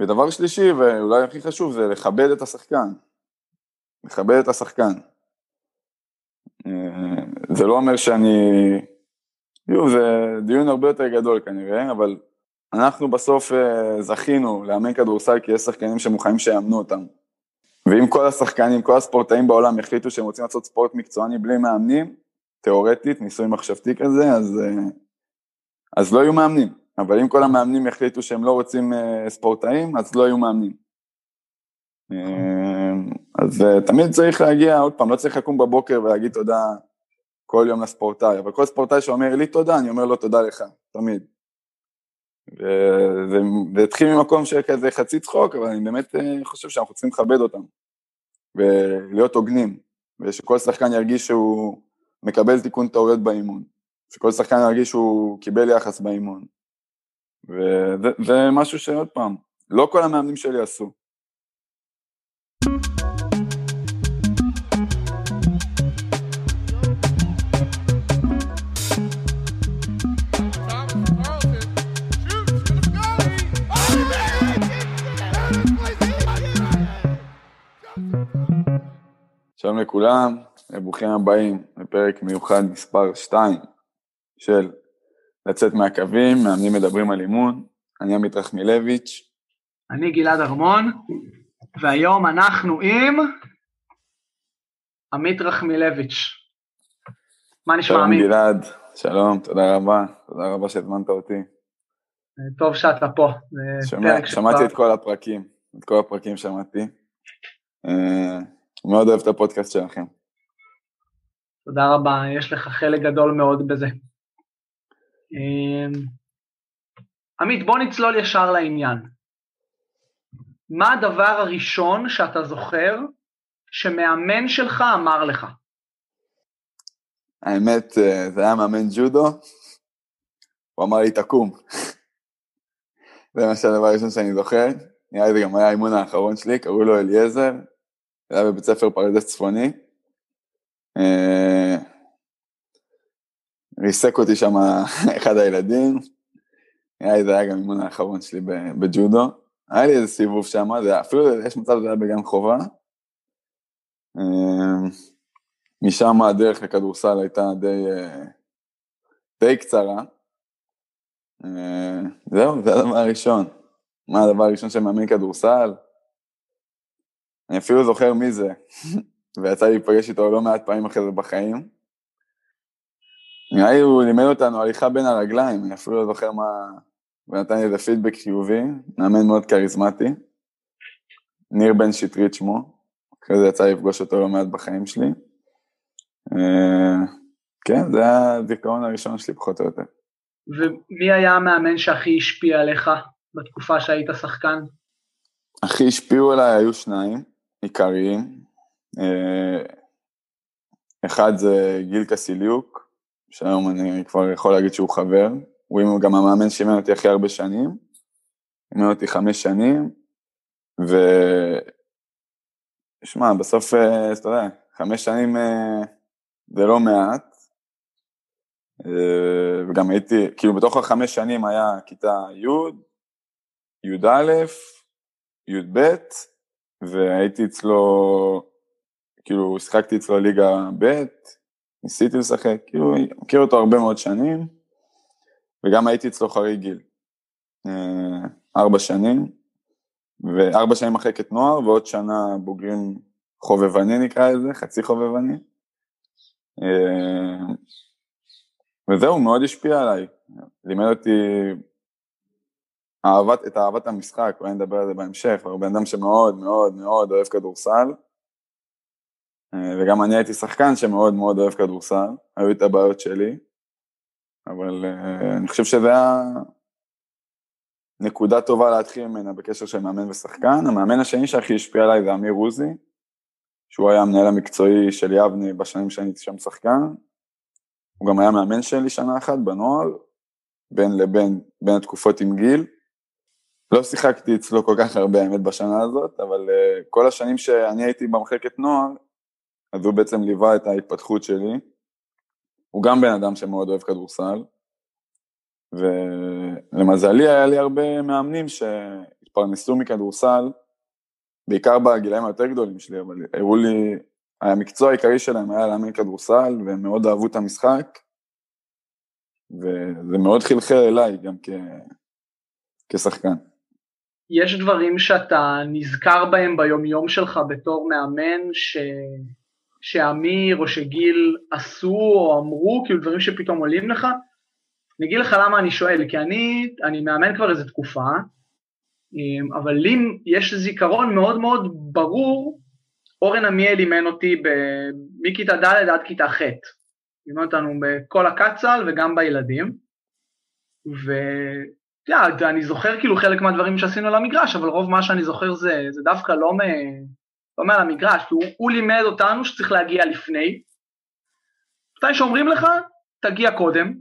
ודבר שלישי, ואולי הכי חשוב, זה לכבד את השחקן. לכבד את השחקן. אה, זה לא אומר שאני... תראו, זה דיון הרבה יותר גדול כנראה, אבל אנחנו בסוף אה, זכינו לאמן כדורסל כי יש שחקנים שמוכנים שיאמנו אותם. ואם כל השחקנים, כל הספורטאים בעולם יחליטו שהם רוצים לעשות ספורט מקצועני בלי מאמנים, תיאורטית, ניסוי מחשבתי כזה, אז, אה, אז לא יהיו מאמנים. אבל אם כל המאמנים יחליטו שהם לא רוצים ספורטאים, אז לא יהיו מאמנים. אז תמיד צריך להגיע, עוד פעם, לא צריך לקום בבוקר ולהגיד תודה כל יום לספורטאי, אבל כל ספורטאי שאומר לי תודה, אני אומר לו תודה לך, תמיד. וזה התחיל ממקום של כזה חצי צחוק, אבל אני באמת אה, חושב שאנחנו צריכים לכבד אותם, ולהיות הוגנים, ושכל שחקן ירגיש שהוא מקבל תיקון טעויות באימון, שכל שחקן ירגיש שהוא קיבל יחס באימון. וזה משהו שעוד פעם, לא כל המאמנים שלי עשו. שלום לכולם, ברוכים הבאים לפרק מיוחד מספר 2 של לצאת מהקווים, מאמנים מדברים על אימון, אני עמית רחמילביץ'. אני גלעד ארמון, והיום אנחנו עם עמית רחמילביץ'. מה נשמע עמית? שלום גלעד, שלום, תודה רבה, תודה רבה שהזמנת אותי. טוב שאתה פה. שומע, שמעתי את כל הפרקים, את כל הפרקים שמעתי. אה, מאוד אוהב את הפודקאסט שלכם. תודה רבה, יש לך חלק גדול מאוד בזה. אמ, עמית, בוא נצלול ישר לעניין. מה הדבר הראשון שאתה זוכר שמאמן שלך אמר לך? האמת, אה, זה היה מאמן ג'ודו, הוא אמר לי, תקום. זה מה שהדבר הראשון שאני זוכר. נראה לי זה גם היה האימון האחרון שלי, קראו לו אליעזר, זה היה בבית ספר פרדס צפוני. אה, ריסק אותי שם אחד הילדים, נראה לי זה היה גם אימון האחרון שלי בג'ודו. היה לי איזה סיבוב שם, אפילו יש מצב שזה היה בגן חובה. אה, משם הדרך לכדורסל הייתה די, אה, די קצרה. זהו, זה הדבר הראשון. מה הדבר הראשון שמאמין כדורסל? אני אפילו זוכר מי זה, ויצא לי להיפגש איתו לא מעט פעמים אחרי זה בחיים. נראה לי הוא לימד אותנו הליכה בין הרגליים, אני אפילו לא זוכר מה... ונתן לי איזה פידבק חיובי, מאמן מאוד כריזמטי. ניר בן שטרית שמו, אחרי זה יצא לפגוש אותו לא מעט בחיים שלי. אה, כן, זה היה הזיכרון הראשון שלי פחות או יותר. ומי היה המאמן שהכי השפיע עליך בתקופה שהיית שחקן? הכי השפיעו עליי היו שניים. עיקריים. אה, אחד זה גיל קסיליוק, שהיום אני כבר יכול להגיד שהוא חבר, הוא גם המאמן שאימן אותי הכי הרבה שנים, אימן אותי חמש שנים, ו... שמע, בסוף, אה, אתה יודע, חמש שנים אה, זה לא מעט, וגם הייתי, כאילו בתוך החמש שנים היה כיתה י', י"א, י"ב, והייתי אצלו, כאילו, שיחקתי אצלו ליגה ב', ניסיתי לשחק, כאילו, מכיר אותו הרבה מאוד שנים, וגם הייתי אצלו חריג גיל. אה, ארבע שנים, וארבע שנים מחלקת נוער, ועוד שנה בוגרים חובבני נקרא לזה, חצי חובבני. אה, וזהו, מאוד השפיע עליי. לימד אותי אהבת, את אהבת המשחק, אולי נדבר על זה בהמשך, הוא בן אדם שמאוד מאוד מאוד אוהב כדורסל, וגם אני הייתי שחקן שמאוד מאוד אוהב כדורסל, היו את הבעיות שלי, אבל אה, אני חושב שזה היה נקודה טובה להתחיל ממנה בקשר של מאמן ושחקן. המאמן השני שהכי השפיע עליי זה אמיר עוזי, שהוא היה המנהל המקצועי של יבני בשנים שאני הייתי שם שחקן, הוא גם היה מאמן שלי שנה אחת בנוער, בין לבין, בין התקופות עם גיל. לא שיחקתי אצלו כל כך הרבה האמת בשנה הזאת, אבל uh, כל השנים שאני הייתי במחלקת נוער, אז הוא בעצם ליווה את ההתפתחות שלי. הוא גם בן אדם שמאוד אוהב כדורסל, ולמזלי היה לי הרבה מאמנים שהתפתחו התפרנסו מכדורסל, בעיקר בגילאים היותר גדולים שלי, אבל הראו לי, המקצוע העיקרי שלהם היה לאמן כדורסל, והם מאוד אהבו את המשחק, וזה מאוד חלחל אליי גם כ... כשחקן. יש דברים שאתה נזכר בהם ביומיום שלך בתור מאמן, ש... שאמיר או שגיל עשו או אמרו, כאילו דברים שפתאום עולים לך? אני אגיד לך למה אני שואל, כי אני, אני מאמן כבר איזה תקופה, אמ, אבל לי יש זיכרון מאוד מאוד ברור, אורן עמיאל אימן אותי מכיתה ד' עד כיתה ח', אימן אותנו בכל הקצ"ל וגם בילדים, ואתה אני זוכר כאילו חלק מהדברים שעשינו על המגרש, אבל רוב מה שאני זוכר זה, זה דווקא לא, מ, מעל המגרש, כי הוא, הוא לימד אותנו שצריך להגיע לפני, מתי שאומרים לך, תגיע קודם,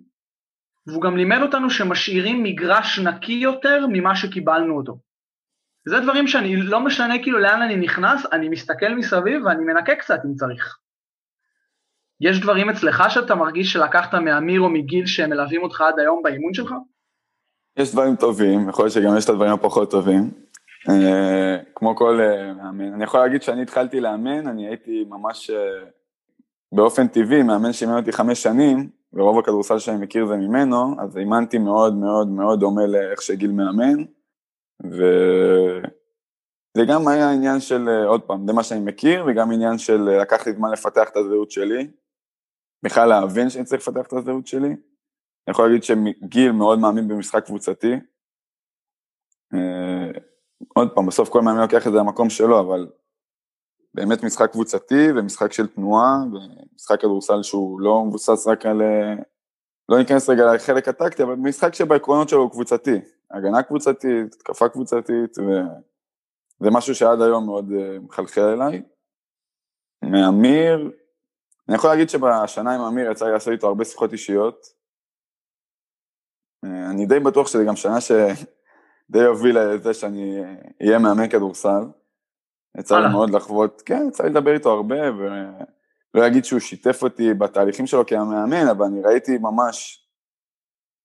והוא גם לימד אותנו שמשאירים מגרש נקי יותר ממה שקיבלנו אותו. זה דברים שאני, לא משנה כאילו לאן אני נכנס, אני מסתכל מסביב ואני מנקה קצת אם צריך. יש דברים אצלך שאתה מרגיש שלקחת מאמיר או מגיל שהם מלווים אותך עד היום באימון שלך? יש דברים טובים, יכול להיות שגם יש את הדברים הפחות טובים. אה, כמו כל אה, מאמן. אני יכול להגיד שאני התחלתי לאמן, אני הייתי ממש אה, באופן טבעי, מאמן שאימן אותי חמש שנים, ורוב הכדורסל שאני מכיר זה ממנו, אז אימנתי מאוד מאוד מאוד דומה לאיך שגיל מאמן, וזה גם היה עניין של, עוד פעם, זה מה שאני מכיר, וגם עניין של לקח לי זמן לפתח את הזהות שלי, בכלל להבין שאני צריך לפתח את הזהות שלי. אני יכול להגיד שגיל מאוד מאמין במשחק קבוצתי. עוד פעם, בסוף כל מאמין לוקח את זה למקום שלו, אבל באמת משחק קבוצתי ומשחק של תנועה, ומשחק כדורסל שהוא לא מבוסס רק על... לא ניכנס רגע לחלק הטקטי, אבל משחק שבעקרונות שלו הוא קבוצתי. הגנה קבוצתית, התקפה קבוצתית, וזה משהו שעד היום מאוד אה, מחלחל אליי. מאמיר, אני יכול להגיד שבשנה עם אמיר יצא לי לעשות איתו הרבה שיחות אישיות. אה, אני די בטוח שזה גם שנה שדי הובילה לזה שאני אהיה מאמן כדורסל. יצא לי מאוד לחוות, כן, יצא לי לדבר איתו הרבה, ולא אגיד שהוא שיתף אותי בתהליכים שלו כמאמן, אבל אני ראיתי ממש,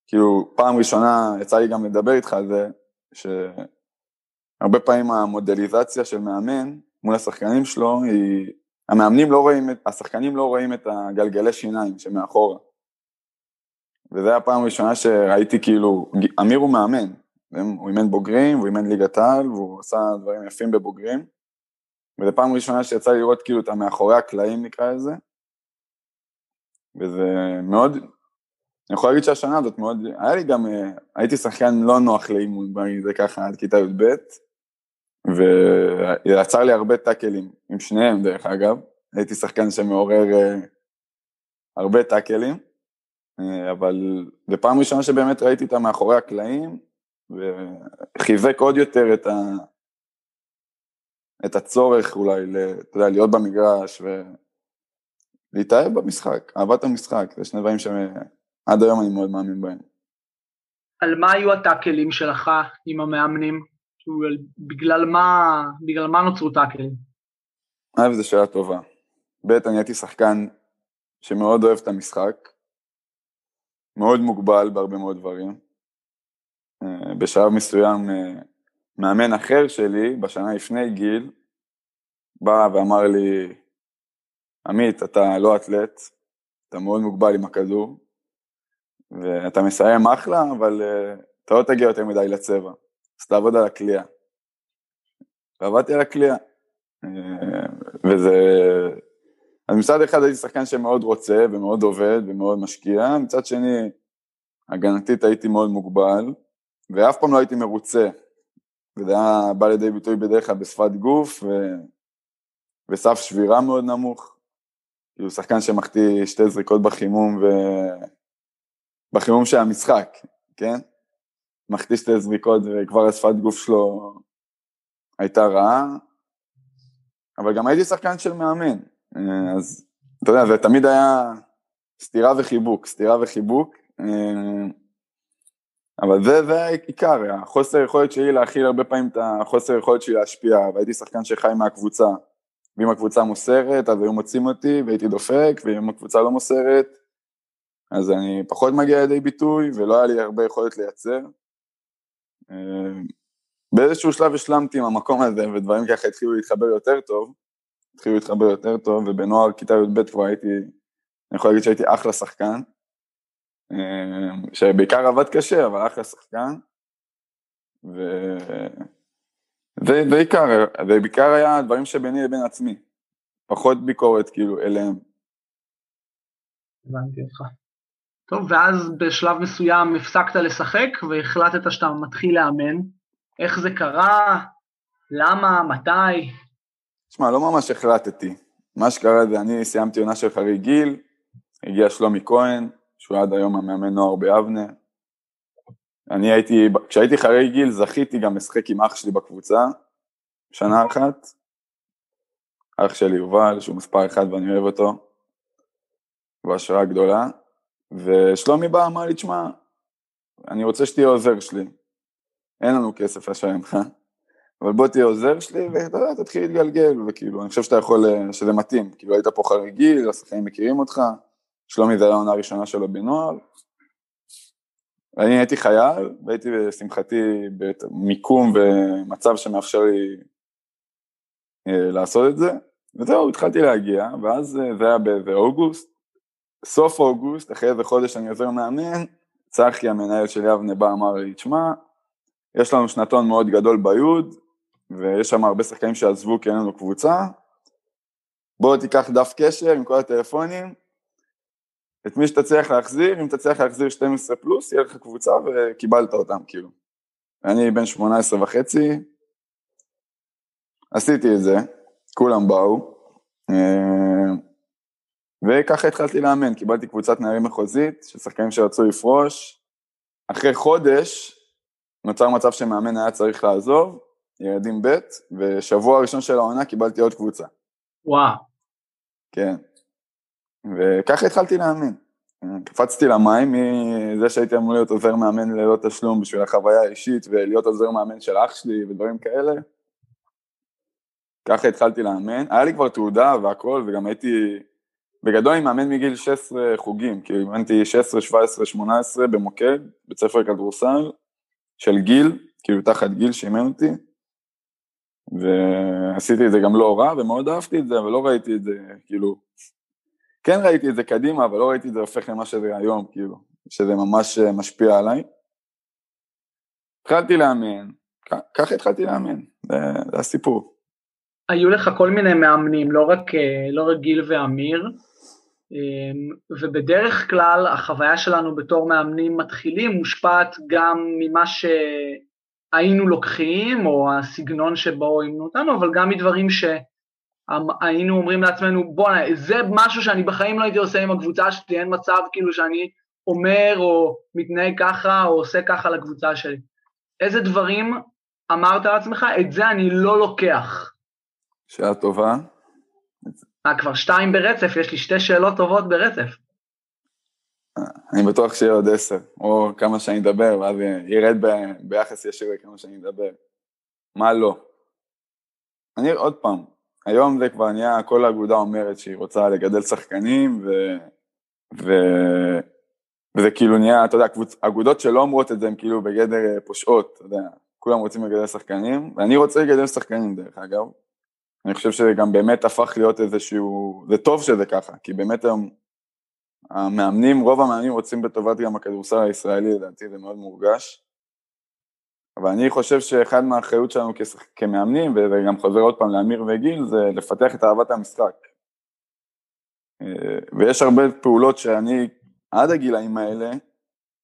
כאילו, פעם ראשונה יצא לי גם לדבר איתך על זה, שהרבה פעמים המודליזציה של מאמן מול השחקנים שלו היא, המאמנים לא רואים, השחקנים לא רואים את הגלגלי שיניים שמאחורה. וזו הייתה הפעם הראשונה שראיתי כאילו, אמיר הוא מאמן, הוא אימן בוגרים, הוא אימן ליגת העל, והוא עשה דברים יפים בבוגרים. וזו פעם ראשונה שיצא לי לראות כאילו את המאחורי הקלעים נקרא לזה, וזה מאוד, אני יכול להגיד שהשנה הזאת מאוד, היה לי גם, אה, הייתי שחקן לא נוח לאימון, זה ככה, עד כיתה י"ב, ויצר לי הרבה טאקלים, עם שניהם דרך אגב, הייתי שחקן שמעורר uh, הרבה טאקלים, uh, אבל זו פעם ראשונה שבאמת ראיתי את המאחורי הקלעים, וחיזק עוד יותר את, ה, את הצורך אולי, אתה יודע, להיות במגרש ולהתאהב במשחק, אהבת המשחק, זה שני דברים שעד היום אני מאוד מאמין בהם. על מה היו הטאקלים שלך עם המאמנים? בגלל מה, בגלל מה נוצרו טאקלים? א', זו שאלה טובה. ב', אני הייתי שחקן שמאוד אוהב את המשחק, מאוד מוגבל בהרבה מאוד דברים. אה, בשלב מסוים אה, מאמן אחר שלי, בשנה לפני גיל, בא ואמר לי, עמית, אתה לא אתלט, אתה מאוד מוגבל עם הכדור, ואתה מסיים אחלה, אבל uh, אתה לא תגיע יותר מדי לצבע, אז תעבוד על הקליעה. ועבדתי על הקליעה. Uh, וזה... אז מצד אחד הייתי שחקן שמאוד רוצה ומאוד עובד ומאוד משקיע, מצד שני, הגנתית הייתי מאוד מוגבל, ואף פעם לא הייתי מרוצה וזה היה בא לידי ביטוי בדרך כלל בשפת גוף ו... וסף שבירה מאוד נמוך. כאילו שחקן שמחטיא שתי זריקות בחימום ו... בחימום של המשחק, כן? מחטיא שתי זריקות וכבר השפת גוף שלו הייתה רעה, אבל גם הייתי שחקן של מאמן, אז אתה יודע, זה תמיד היה סתירה וחיבוק, סתירה וחיבוק. אבל זה, זה העיקר, החוסר יכולת שלי להכיל הרבה פעמים את החוסר יכולת שלי להשפיע, והייתי שחקן שחי מהקבוצה. ואם הקבוצה מוסרת, אז היו מוצאים אותי והייתי דופק, ואם הקבוצה לא מוסרת, אז אני פחות מגיע לידי ביטוי, ולא היה לי הרבה יכולת לייצר. אה, באיזשהו שלב השלמתי עם המקום הזה, ודברים ככה התחילו להתחבר יותר טוב, התחילו להתחבר יותר טוב, ובנוער כיתה י"ב כבר הייתי, אני יכול להגיד שהייתי אחלה שחקן, שבעיקר עבד קשה, אבל אחלה שחקן, ו... ובעיקר, ובעיקר היה דברים שביני לבין עצמי, פחות ביקורת כאילו אליהם. הבנתי אותך. טוב, ואז בשלב מסוים הפסקת לשחק והחלטת שאתה מתחיל לאמן. איך זה קרה? למה? מתי? תשמע, לא ממש החלטתי. מה שקרה זה אני סיימתי עונה של חריג גיל, הגיע שלומי כהן, שהוא עד היום המאמן נוער ביבנה. אני הייתי, כשהייתי חריג גיל זכיתי גם לשחק עם אח שלי בקבוצה, שנה אחת. אח שלי יובל, שהוא מספר אחד ואני אוהב אותו, הוא השראה גדולה. ושלומי בא, אמר לי, תשמע, אני רוצה שתהיה עוזר שלי. אין לנו כסף לשלם לך, אבל בוא תהיה עוזר שלי ואתה יודע, תתחיל להתגלגל, וכאילו, אני חושב שאתה יכול, אה, שזה מתאים, כאילו היית פה חריגי, השחקנים מכירים אותך, שלומי זה היה העונה הראשונה שלו בנוער. אני הייתי חייל, והייתי לשמחתי במיקום ומצב שמאפשר לי אה, לעשות את זה, וזהו, התחלתי להגיע, ואז אה, זה היה באוגוסט, סוף אוגוסט, אחרי איזה חודש אני עוזר מאמן, צחי המנהל של יבנה בא אמר לי, תשמע, יש לנו שנתון מאוד גדול ביוד, ויש שם הרבה שחקנים שעזבו כי אין לנו קבוצה, בוא תיקח דף קשר עם כל הטלפונים, את מי שתצליח להחזיר, אם תצליח להחזיר 12 פלוס, יהיה לך קבוצה וקיבלת אותם כאילו. אני בן 18 וחצי, עשיתי את זה, כולם באו, אה, וככה התחלתי לאמן, קיבלתי קבוצת נערים מחוזית של שחקנים שרצו לפרוש. אחרי חודש נוצר מצב שמאמן היה צריך לעזוב, ילדים ב', ושבוע הראשון של העונה קיבלתי עוד קבוצה. וואו. כן. וככה התחלתי לאמן. קפצתי למים מזה שהייתי אמור להיות עוזר מאמן ללא תשלום בשביל החוויה האישית ולהיות עוזר מאמן של אח שלי ודברים כאלה. ככה התחלתי לאמן, היה לי כבר תעודה והכל וגם הייתי בגדול אני מאמן מגיל 16 חוגים, כי אימנתי 16, 17, 18 במוקד, בית ספר כדורסל, של גיל, כאילו תחת גיל שאימן אותי, ועשיתי את זה גם לא רע, ומאוד אהבתי את זה, אבל לא ראיתי את זה, כאילו, כן ראיתי את זה קדימה, אבל לא ראיתי את זה הופך למה שזה היום, כאילו, שזה ממש משפיע עליי. התחלתי לאמן, ככה התחלתי לאמן, זה, זה הסיפור. היו לך כל מיני מאמנים, לא רק, אה, לא רק גיל ואמיר, אמ, ובדרך כלל החוויה שלנו בתור מאמנים מתחילים מושפעת גם ממה שהיינו לוקחים, או הסגנון שבו אימנו אותנו, אבל גם מדברים שהיינו אומרים לעצמנו, בואנה, זה משהו שאני בחיים לא הייתי עושה עם הקבוצה שלי, אין מצב כאילו שאני אומר או מתנהג ככה או עושה ככה לקבוצה שלי. איזה דברים אמרת לעצמך, את זה אני לא לוקח. שאלה טובה. אה, כבר שתיים ברצף, יש לי שתי שאלות טובות ברצף. אני בטוח שיהיה עוד עשר, או כמה שאני אדבר, ואז ירד ביחס ישיר לכמה שאני אדבר. מה לא? אני עוד פעם, היום זה כבר נהיה, כל האגודה אומרת שהיא רוצה לגדל שחקנים, ו... ו... וזה כאילו נהיה, אתה יודע, קבוצ... אגודות שלא אומרות את זה הן כאילו בגדר פושעות, אתה יודע, כולם רוצים לגדל שחקנים, ואני רוצה לגדל שחקנים דרך אגב, אני חושב שזה גם באמת הפך להיות איזשהו, זה טוב שזה ככה, כי באמת היום המאמנים, רוב המאמנים רוצים בטובת גם הכדורסל הישראלי, לדעתי זה מאוד מורגש. אבל אני חושב שאחד מהאחריות שלנו כמאמנים, וזה גם חוזר עוד פעם לאמיר וגיל, זה לפתח את אהבת המשחק. אה, ויש הרבה פעולות שאני, עד הגילאים האלה,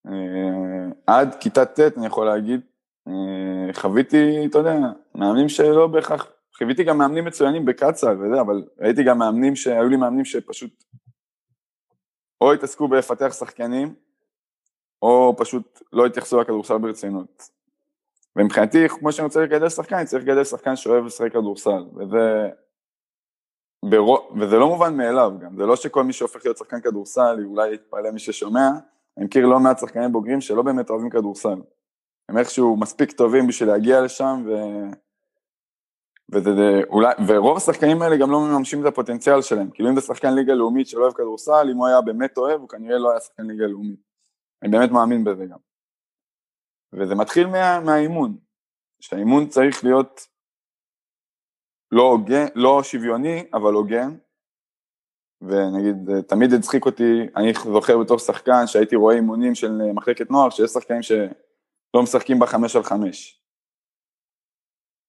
אה, עד כיתה ט' אני יכול להגיד, אה, חוויתי, אתה יודע, מאמנים שלא בהכרח חוויתי גם מאמנים מצוינים בקצ"א וזה, אבל ראיתי גם מאמנים שהיו לי מאמנים שפשוט או התעסקו בלפתח שחקנים, או פשוט לא התייחסו לכדורסל ברצינות. ומבחינתי, כמו שאני רוצה לגדל שחקן, אני צריך לגדל שחקן שאוהב לשחק כדורסל, וזה... ברוב, וזה לא מובן מאליו גם, זה לא שכל מי שהופך להיות שחקן כדורסל, אולי יתפלא מי ששומע, אני מכיר לא מעט שחקנים בוגרים שלא באמת אוהבים כדורסל. הם איכשהו מספיק טובים בשביל להגיע לשם, ו... וזה, אולי, ורוב השחקנים האלה גם לא מממשים את הפוטנציאל שלהם, כאילו אם זה שחקן ליגה לאומית שלא אוהב כדורסל, אם הוא היה באמת אוהב, הוא כנראה לא היה שחקן ליגה לאומית. אני באמת מאמין בזה גם. וזה מתחיל מה, מהאימון, שהאימון צריך להיות לא, הוגן, לא שוויוני, אבל הוגן. ונגיד, תמיד הצחיק אותי, אני זוכר בתור שחקן שהייתי רואה אימונים של מחלקת נוער, שיש שחקנים שלא משחקים בחמש על חמש.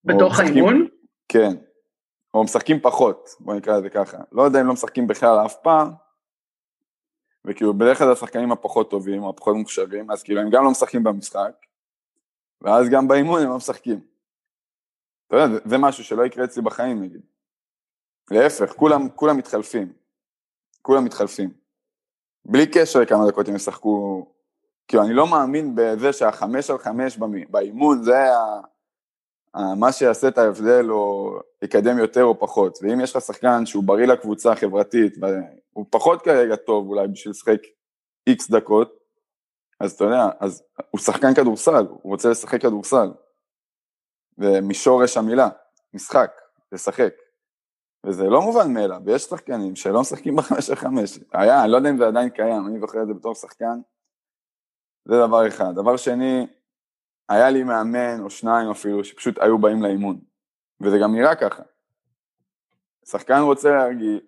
בתוך האימון? כן. או משחקים פחות, בוא נקרא לזה ככה. לא יודע אם לא משחקים בכלל אף פעם, וכאילו בדרך כלל השחקנים הפחות טובים, או הפחות מוכשרים, אז כאילו הם גם לא משחקים במשחק, ואז גם באימון הם לא משחקים. אתה יודע, זה, משהו שלא יקרה אצלי בחיים נגיד. להפך, כולם, כולם מתחלפים. כולם מתחלפים. בלי קשר לכמה דקות הם ישחקו, כאילו אני לא מאמין בזה שהחמש על חמש באימון זה מה שיעשה את ההבדל או יקדם יותר או פחות, ואם יש לך שחקן שהוא בריא לקבוצה חברתית, והוא פחות כרגע טוב אולי בשביל לשחק איקס דקות, אז אתה יודע, אז הוא שחקן כדורסל, הוא רוצה לשחק כדורסל. ומשורש המילה, משחק, לשחק. וזה לא מובן מאליו, ויש שחקנים שלא משחקים בחמש על חמש. היה, אני לא יודע אם זה עדיין קיים, אני זוכר את זה בתור שחקן. זה דבר אחד. דבר שני, היה לי מאמן או שניים אפילו שפשוט היו באים לאימון, וזה גם נראה ככה. שחקן רוצה להרגיע,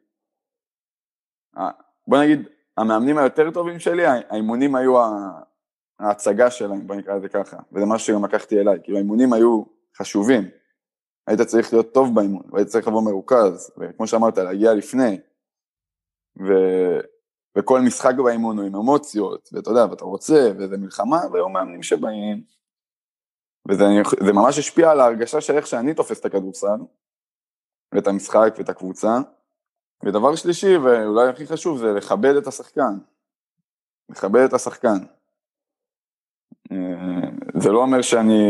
אה, בוא נגיד, המאמנים היותר טובים שלי, האימונים היו ההצגה שלהם, בוא נקרא לזה ככה, וזה משהו שגם לקחתי אליי, כאילו האימונים היו חשובים, היית צריך להיות טוב באימון, והיית צריך לבוא מרוכז, וכמו שאמרת, להגיע לפני, ו... וכל משחק באימון הוא עם אמוציות, ואתה יודע, ואתה רוצה, וזה מלחמה, והיו מאמנים שבאים, וזה ממש השפיע על ההרגשה של איך שאני תופס את הכדורסל, ואת המשחק ואת הקבוצה. ודבר שלישי, ואולי הכי חשוב, זה לכבד את השחקן. לכבד את השחקן. אה, זה לא אומר שאני...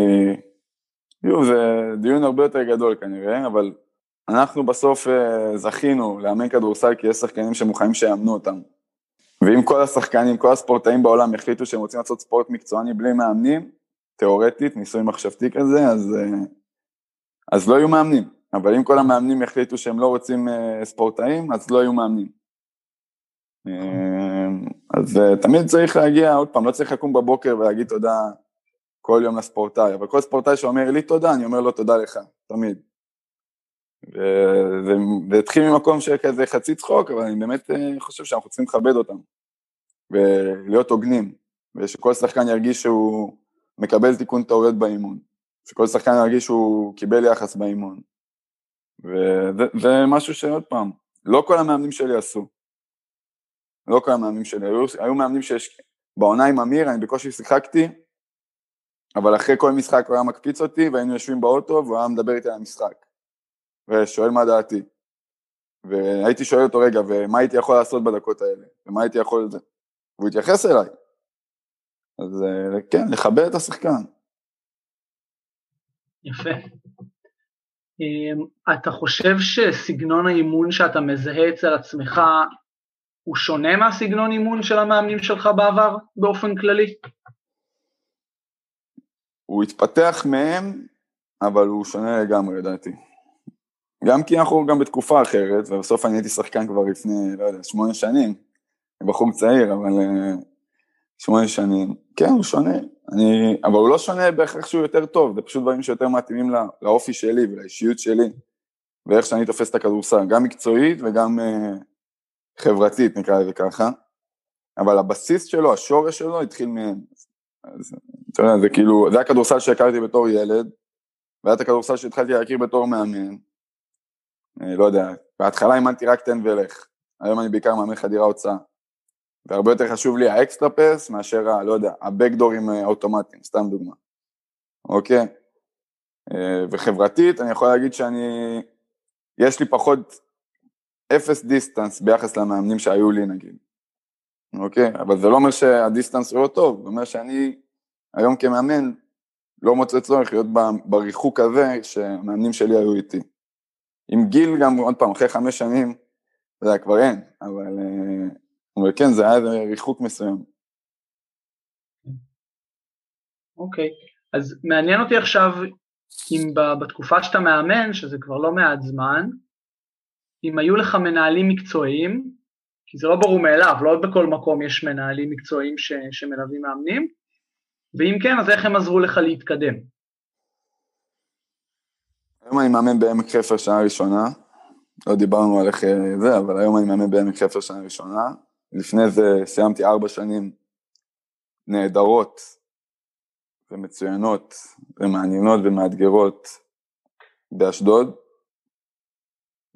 יו, זה דיון הרבה יותר גדול כנראה, אבל אנחנו בסוף אה, זכינו לאמן כדורסל כי יש שחקנים שמוכנים שיאמנו אותם. ואם כל השחקנים, כל הספורטאים בעולם החליטו שהם רוצים לעשות ספורט מקצועני בלי מאמנים, תיאורטית, ניסוי מחשבתי כזה, אז, אה, אז לא יהיו מאמנים. אבל אם כל המאמנים יחליטו שהם לא רוצים אה, ספורטאים, אז לא יהיו מאמנים. אה, אז תמיד צריך להגיע, עוד פעם, לא צריך לקום בבוקר ולהגיד תודה כל יום לספורטאי, אבל כל ספורטאי שאומר לי תודה, אני אומר לו תודה לך, תמיד. וזה התחיל ממקום כזה חצי צחוק, אבל אני באמת חושב שאנחנו צריכים לכבד אותם, ולהיות הוגנים, ושכל שחקן ירגיש שהוא מקבל תיקון טעויות באימון, שכל שחקן ירגיש שהוא קיבל יחס באימון. וזה משהו שעוד פעם, לא כל המאמנים שלי עשו. לא כל המאמנים שלי, היו, היו מאמנים שיש, בעונה עם אמיר אני בקושי שיחקתי, אבל אחרי כל משחק הוא היה מקפיץ אותי והיינו יושבים באוטו והוא היה מדבר איתי על המשחק. ושואל מה דעתי. והייתי שואל אותו רגע, ומה הייתי יכול לעשות בדקות האלה? ומה הייתי יכול... והוא התייחס אליי. אז אה, כן, לכבד את השחקן. יפה. אמ, אתה חושב שסגנון האימון שאתה מזהה אצל עצמך הוא שונה מהסגנון אימון של המאמנים שלך בעבר באופן כללי? הוא התפתח מהם, אבל הוא שונה לגמרי לדעתי. גם כי אנחנו גם בתקופה אחרת, ובסוף אני הייתי שחקן כבר לפני, לא יודע, שמונה שנים, בחור צעיר, אבל אה, שמונה שנים, כן, הוא שונה, אני, אבל הוא לא שונה בהכרח שהוא יותר טוב, זה פשוט דברים שיותר מתאימים לא, לאופי שלי ולאישיות שלי, ואיך שאני תופס את הכדורסל, גם מקצועית וגם uh, חברתית, נקרא לזה ככה, אבל הבסיס שלו, השורש שלו, התחיל מהם. אז אתה יודע, זה כאילו, זה הכדורסל שהכרתי בתור ילד, והיה את הכדורסל שהתחלתי להכיר בתור מאמן. אה, לא יודע, בהתחלה אימנתי רק תן ולך, היום אני בעיקר מאמן חדירה הוצאה. והרבה יותר חשוב לי ה extra pass מאשר, ה, לא יודע, ה backdoor ים אה, האוטומטיים, סתם דוגמה, אוקיי? אה, וחברתית, אני יכול להגיד שאני, יש לי פחות אפס דיסטנס ביחס למאמנים שהיו לי נגיד, אוקיי? אבל זה לא אומר שהדיסטנס הוא לא טוב, זה אומר שאני היום כמאמן לא מוצא צורך להיות בריחוק הזה שהמאמנים שלי היו איתי. עם גיל גם, עוד פעם, אחרי חמש שנים, זה כבר אין, אבל אה, אבל כן, זה היה ריחוק מסוים. אוקיי, okay. אז מעניין אותי עכשיו אם בתקופה שאתה מאמן, שזה כבר לא מעט זמן, אם היו לך מנהלים מקצועיים, כי זה לא ברור מאליו, לא בכל מקום יש מנהלים מקצועיים ש, שמלווים מאמנים, ואם כן, אז איך הם עזרו לך להתקדם? היום אני מאמן בעמק חפר שנה ראשונה, לא דיברנו על איך אה, זה, אבל היום אני מאמן בעמק חפר שנה ראשונה. לפני זה סיימתי ארבע שנים נהדרות ומצוינות ומעניינות ומאתגרות באשדוד,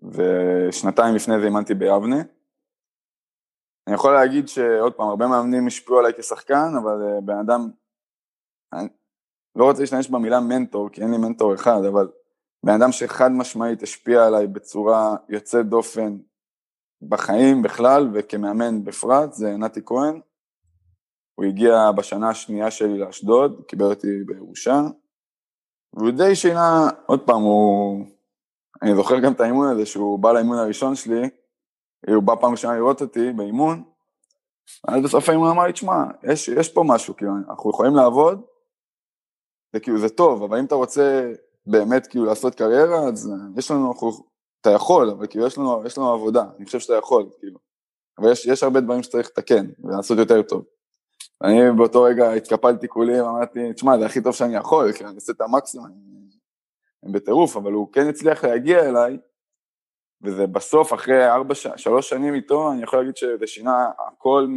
ושנתיים לפני זה אימנתי ביבנה. אני יכול להגיד שעוד פעם, הרבה מאמנים השפיעו עליי כשחקן, אבל אה, בן אדם, אני לא רוצה להשתמש במילה מנטור, כי אין לי מנטור אחד, אבל בן אדם שחד משמעית השפיע עליי בצורה יוצאת דופן בחיים בכלל וכמאמן בפרט, זה נתי כהן. הוא הגיע בשנה השנייה שלי לאשדוד, קיבל אותי בירושה, והוא די שינה, עוד פעם, הוא... אני זוכר גם את האימון הזה, שהוא בא לאימון הראשון שלי, הוא בא פעם ראשונה לראות אותי באימון, ואז בסוף האימון אמר לי, תשמע, יש, יש פה משהו, כאילו, אנחנו יכולים לעבוד, וכאילו זה טוב, אבל אם אתה רוצה באמת כאילו לעשות קריירה, אז יש לנו, אתה יכול, אבל כאילו יש לנו, יש לנו עבודה, אני חושב שאתה יכול, כאילו. אבל יש, יש הרבה דברים שצריך לתקן ולעשות יותר טוב. אני באותו רגע התקפלתי כולי, אמרתי, תשמע, זה הכי טוב שאני יכול, כי אני עושה את המקסימום, אני בטירוף, אבל הוא כן הצליח להגיע אליי, וזה בסוף, אחרי ארבע, שלוש שנים איתו, אני יכול להגיד שזה שינה הכל מ,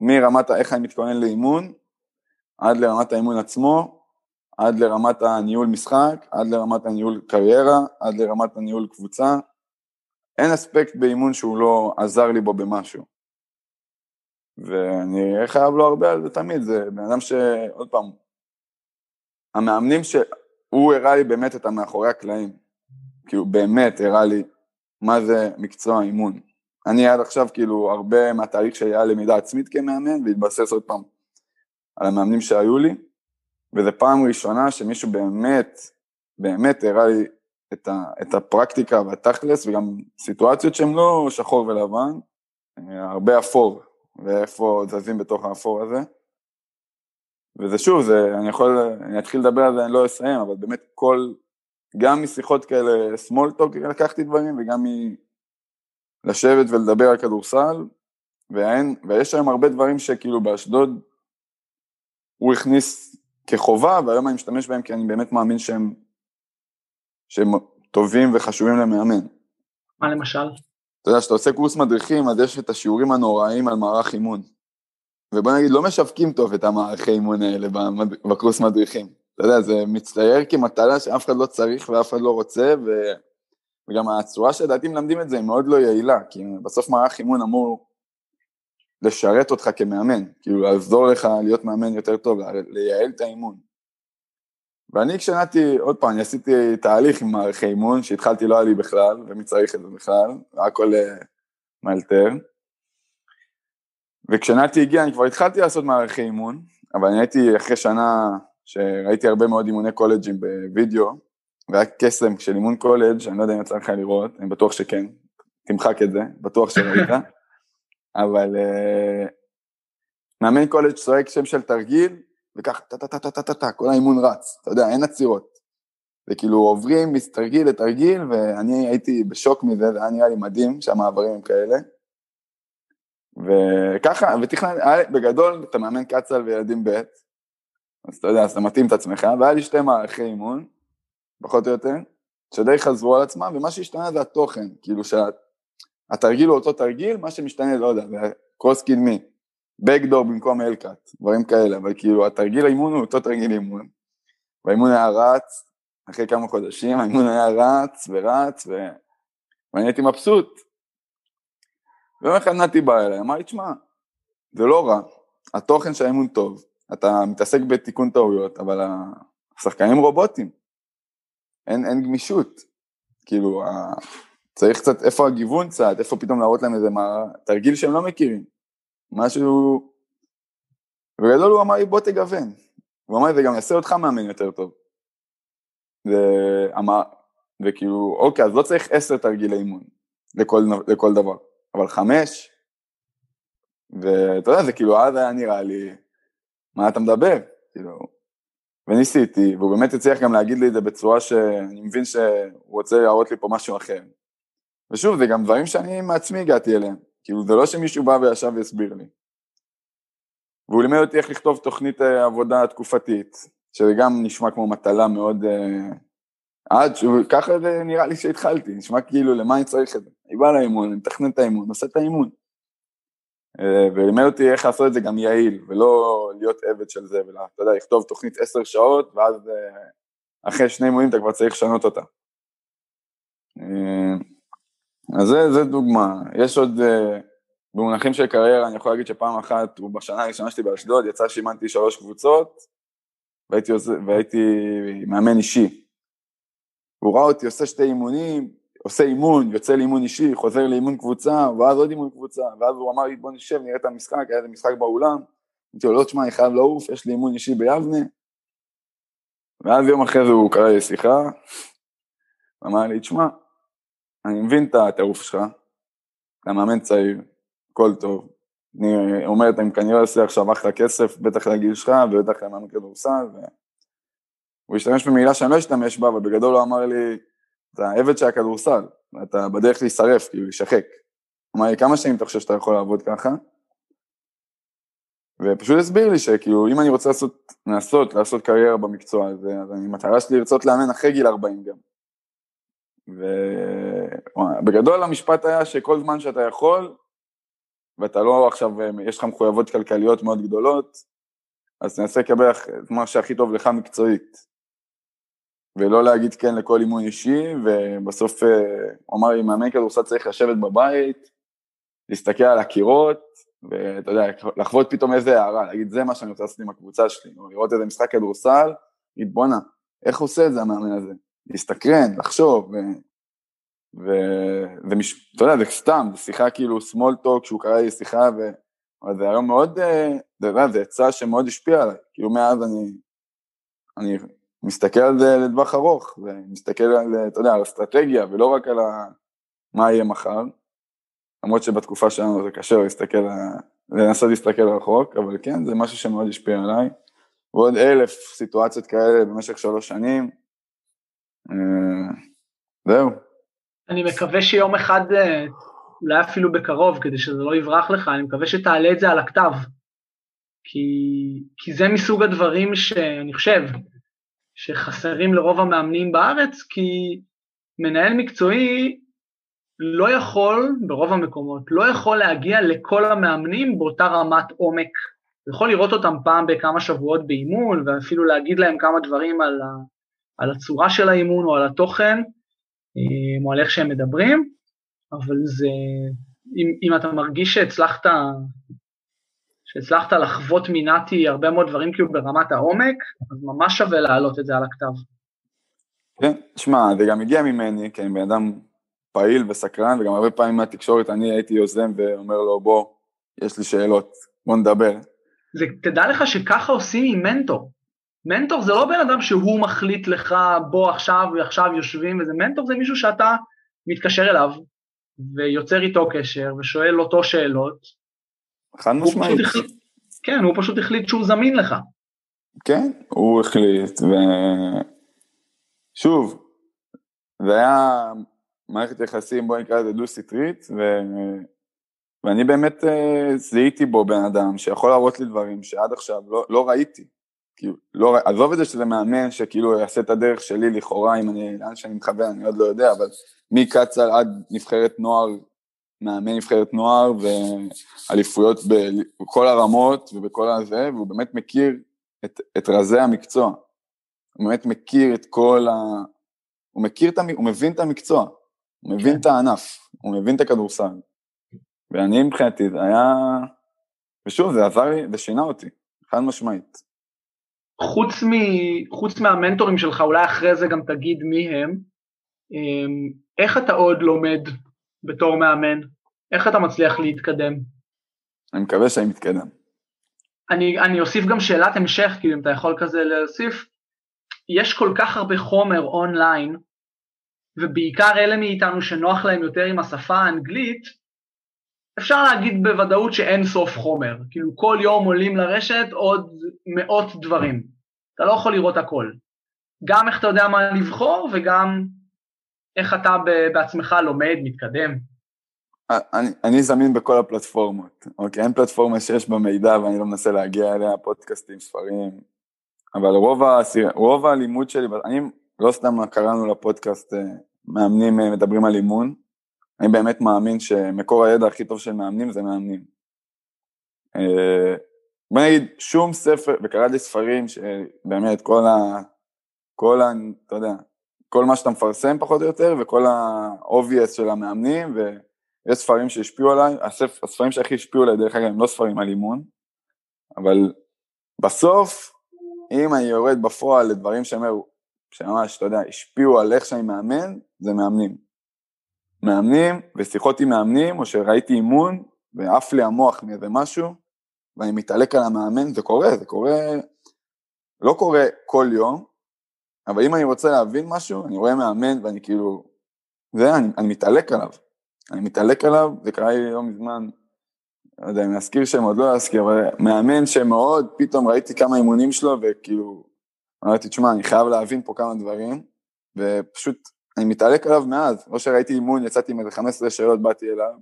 מרמת איך אני מתכונן לאימון, עד לרמת האימון עצמו, עד לרמת הניהול משחק, עד לרמת הניהול קריירה, עד לרמת הניהול קבוצה. אין אספקט באימון שהוא לא עזר לי בו במשהו. ואני חייב לו הרבה על זה תמיד, זה בן אדם שעוד פעם, המאמנים שהוא הראה לי באמת את המאחורי הקלעים, הוא באמת הראה לי מה זה מקצוע אימון. אני עד עכשיו כאילו הרבה מהתהליך שלי היה למידה עצמית כמאמן והתבסס עוד פעם על המאמנים שהיו לי, וזו פעם ראשונה שמישהו באמת, באמת הראה לי את, ה, את הפרקטיקה והתכלס וגם סיטואציות שהן לא שחור ולבן, הרבה אפור, ואיפה זזים בתוך האפור הזה. וזה שוב, זה, אני יכול, אני אתחיל לדבר על זה, אני לא אסיים, אבל באמת כל, גם משיחות כאלה small talk לקחתי דברים, וגם מלשבת ולדבר על כדורסל, ואין, ויש היום הרבה דברים שכאילו באשדוד הוא הכניס כחובה, והיום אני משתמש בהם כי אני באמת מאמין שהם, שהם טובים וחשובים למאמן. מה למשל? אתה יודע, כשאתה עושה קורס מדריכים, אז יש את השיעורים הנוראים על מערך אימון. ובוא נגיד, לא משווקים טוב את המערכי אימון האלה בקורס מדריכים. אתה יודע, זה מצטייר כמטלה שאף אחד לא צריך ואף אחד לא רוצה, ו... וגם הצורה שלדעתי מלמדים את זה היא מאוד לא יעילה, כי בסוף מערך אימון אמור לשרת אותך כמאמן, כאילו לעזור לך להיות מאמן יותר טוב, לייעל את האימון. ואני כשנעתי, עוד פעם, אני עשיתי תהליך עם מערכי אימון, שהתחלתי לא היה לי בכלל, ומי צריך את זה בכלל, הכל uh, מאלתר. וכשנעתי הגיע, אני כבר התחלתי לעשות מערכי אימון, אבל אני הייתי אחרי שנה שראיתי הרבה מאוד אימוני קולג'ים בווידאו, והיה קסם של אימון קולג', אני לא יודע אם יצא לך לראות, אני בטוח שכן, תמחק את זה, בטוח שראית. אבל uh, מאמן קולג' צועק שם של תרגיל, טה טה טה טה טה טה טה, כל האימון רץ, אתה יודע, אין עצירות. וכאילו עוברים מתרגיל לתרגיל, ואני הייתי בשוק מזה, זה היה נראה לי מדהים שהמעברים הם כאלה. וככה, ותכנן, בגדול אתה מאמן קצ"ל וילדים ב', אז אתה יודע, אז אתה מתאים את עצמך, והיה לי שתי מערכי אימון, פחות או יותר, שדי חזרו על עצמם, ומה שהשתנה זה התוכן, כאילו שאת התרגיל הוא אותו תרגיל, מה שמשתנה, לא יודע, קרוס קדמי, בקדור במקום אלקאט, דברים כאלה, אבל כאילו התרגיל האימון הוא אותו תרגיל אימון, והאימון היה רץ, אחרי כמה חודשים האימון היה רץ ורץ, ו... ואני הייתי מבסוט. ויום אחד נתי בא אליי, אמר לי, תשמע, זה לא רע, התוכן של האימון טוב, אתה מתעסק בתיקון טעויות, אבל השחקנים רובוטים, אין, אין גמישות, כאילו, צריך קצת, איפה הגיוון קצת, איפה פתאום להראות להם איזה מה, תרגיל שהם לא מכירים, משהו... בגדול הוא אמר לי בוא תגוון, הוא אמר לי זה גם יעשה אותך מאמן יותר טוב. ואמר, וכאילו, אוקיי, אז לא צריך עשר תרגילי אימון לכל, לכל דבר, אבל חמש, ואתה יודע, זה כאילו, אז היה נראה לי, מה אתה מדבר? כאילו, וניסיתי, והוא באמת הצליח גם להגיד לי את זה בצורה שאני מבין שהוא רוצה להראות לי פה משהו אחר. ושוב, זה גם דברים שאני מעצמי הגעתי אליהם, כאילו זה לא שמישהו בא וישב והסביר לי. והוא לימד אותי איך לכתוב תוכנית אה, עבודה תקופתית, שזה גם נשמע כמו מטלה מאוד uh, עד שככה זה נראה לי שהתחלתי, נשמע כאילו למה אני צריך את זה. אני בא לאימון, אני מתכנן את האימון, עושה את האימון. אה, ולימד אותי איך לעשות את זה גם יעיל, ולא להיות עבד של זה, ואתה יודע, לכתוב תוכנית עשר שעות, ואז אה, אחרי שני אימונים אתה כבר צריך לשנות אותה. אה, אז זה, זה דוגמה. יש עוד, במונחים של קריירה, אני יכול להגיד שפעם אחת, בשנה הראשונה שלי באשדוד, יצא שאימנתי שלוש קבוצות, והייתי, והייתי מאמן אישי. הוא ראה אותי עושה שתי אימונים, עושה אימון, יוצא לאימון אישי, חוזר לאימון קבוצה, ואז עוד אימון קבוצה, ואז הוא אמר לי בוא נשב, נראה את המשחק, היה איזה משחק באולם, אמרתי לו לא תשמע, אני חייב לעוף, יש לי אימון אישי ביבנה, ואז יום אחרי זה הוא קרא לי שיחה, אמר לי, תשמע, אני מבין את הטירוף שלך, אתה מאמן צעיר, הכל טוב, אני אומרת, אני כנראה עושה עכשיו אחלה כסף, בטח לגיל שלך, ובטח למאמן כדורסל, הוא השתמש במילה שאני לא אשתמש בה, אבל בגדול הוא אמר לי, אתה עבד של הכדורסל, אתה בדרך להישרף, כאילו, להישחק. אמר לי, כמה שנים אתה חושב שאתה יכול לעבוד ככה? ופשוט הסביר לי שכאילו, אם אני רוצה לעשות, לעשות, לעשות קריירה במקצוע הזה, אז אני, מטרה שלי לרצות לאמן אחרי גיל 40 גם. ובגדול המשפט היה שכל זמן שאתה יכול, ואתה לא עכשיו, יש לך מחויבות כלכליות מאוד גדולות, אז תנסה לקבל את מה שהכי טוב לך מקצועית. ולא להגיד כן לכל אימון אישי, ובסוף אה, הוא אמר לי, מאמן כדורסל צריך לשבת בבית, להסתכל על הקירות, ואתה יודע, לחוות פתאום איזה הערה, להגיד זה מה שאני רוצה לעשות עם הקבוצה שלי, או לראות איזה משחק כדורסל, להגיד בואנה, איך עושה את זה המאמן הזה? להסתקרן, לחשוב, ואתה יודע, זה סתם, זה שיחה כאילו small talk, שהוא קרא לי שיחה, ו... אבל זה היום מאוד, אה, אתה יודע, זה עצה שמאוד השפיע עליי, כאילו מאז אני, אני מסתכל על זה לטווח ארוך, ומסתכל על, אתה יודע, על אסטרטגיה, ולא רק על ה... מה יהיה מחר, למרות שבתקופה שלנו זה קשה להסתכל, לנסות להסתכל רחוק, אבל כן, זה משהו שמאוד השפיע עליי. ועוד אלף סיטואציות כאלה במשך שלוש שנים. אה, זהו. אני מקווה שיום אחד, אה, אולי אפילו בקרוב, כדי שזה לא יברח לך, אני מקווה שתעלה את זה על הכתב. כי, כי זה מסוג הדברים שאני חושב, שחסרים לרוב המאמנים בארץ, כי מנהל מקצועי לא יכול, ברוב המקומות, לא יכול להגיע לכל המאמנים באותה רמת עומק. הוא יכול לראות אותם פעם בכמה שבועות באימון, ואפילו להגיד להם כמה דברים על, על הצורה של האימון או על התוכן, אה, או על איך שהם מדברים, אבל זה, אם, אם אתה מרגיש שהצלחת שהצלחת לחוות מנתי הרבה מאוד דברים כאילו ברמת העומק, אז ממש שווה להעלות את זה על הכתב. כן, שמע, זה גם הגיע ממני, כי אני בן אדם פעיל וסקרן, וגם הרבה פעמים מהתקשורת אני הייתי יוזם ואומר לו, בוא, יש לי שאלות, בוא נדבר. זה, תדע לך שככה עושים עם מנטור. מנטור זה לא בן אדם שהוא מחליט לך, בוא עכשיו ועכשיו יושבים, וזה מנטור זה מישהו שאתה מתקשר אליו, ויוצר איתו קשר, ושואל אותו שאלות, חד משמעית. כן, הוא פשוט החליט שהוא זמין לך. כן, הוא החליט, ושוב, זה היה מערכת יחסים, בוא נקרא לזה דו-סטרית, ו... ואני באמת uh, זיהיתי בו בן אדם שיכול להראות לי דברים שעד עכשיו לא, לא ראיתי. כאילו, לא, עזוב את זה שזה מאמן שכאילו יעשה את הדרך שלי לכאורה, אם אני, לאן שאני מכוון, אני עוד לא יודע, אבל מקצ"ל עד נבחרת נוער מאמן נבחרת נוער ואליפויות בכל הרמות ובכל הזה, והוא באמת מכיר את, את רזי המקצוע. הוא באמת מכיר את כל ה... הוא מכיר את המ... הוא מבין את המקצוע, הוא מבין כן. את הענף, הוא מבין את הכדורסל. ואני מבחינתי זה היה... ושוב, זה עזר לי, זה שינה אותי, חד משמעית. חוץ, מ... חוץ מהמנטורים שלך, אולי אחרי זה גם תגיד מי הם, אמ, איך אתה עוד לומד בתור מאמן? איך אתה מצליח להתקדם? אני מקווה שאני מתקדם. אני, אני אוסיף גם שאלת המשך, כאילו אם אתה יכול כזה להוסיף, יש כל כך הרבה חומר אונליין, ובעיקר אלה מאיתנו שנוח להם יותר עם השפה האנגלית, אפשר להגיד בוודאות שאין סוף חומר, כאילו כל יום עולים לרשת עוד מאות דברים, אתה לא יכול לראות הכל. גם איך אתה יודע מה לבחור וגם איך אתה בעצמך לומד, מתקדם. אני, אני זמין בכל הפלטפורמות, אוקיי? אין פלטפורמה שיש בה מידע ואני לא מנסה להגיע אליה, פודקאסטים, ספרים, אבל רוב, הסיר, רוב הלימוד שלי, אני, לא סתם קראנו לפודקאסט אה, מאמנים אה, מדברים על אימון, אני באמת מאמין שמקור הידע הכי טוב של מאמנים זה מאמנים. אה, בוא נגיד, שום ספר, וקראתי ספרים שבאמת כל ה... כל ה... אתה יודע, כל מה שאתה מפרסם פחות או יותר, וכל ה-obvious של המאמנים, ויש ספרים שהשפיעו עליי, הספ... הספרים שהכי השפיעו עליי, דרך אגב, הם לא ספרים על אימון, אבל בסוף, אם אני יורד בפועל לדברים שהם שממש, אתה יודע, השפיעו על איך שאני מאמן, זה מאמנים. מאמנים ושיחות עם מאמנים, או שראיתי אימון ועף לי המוח מאיזה משהו, ואני מתעלק על המאמן, זה קורה, זה קורה, לא קורה כל יום, אבל אם אני רוצה להבין משהו, אני רואה מאמן ואני כאילו, זה, אני, אני מתעלק עליו. אני מתעלק עליו, זה קרה לי לא מזמן, לא יודע אם להזכיר שם, עוד לא להזכיר, אבל מאמן שמאוד, פתאום ראיתי כמה אימונים שלו, וכאילו, אמרתי, תשמע, אני חייב להבין פה כמה דברים, ופשוט, אני מתעלק עליו מאז. לא שראיתי אימון, יצאתי עם איזה 15 שאלות, באתי אליו,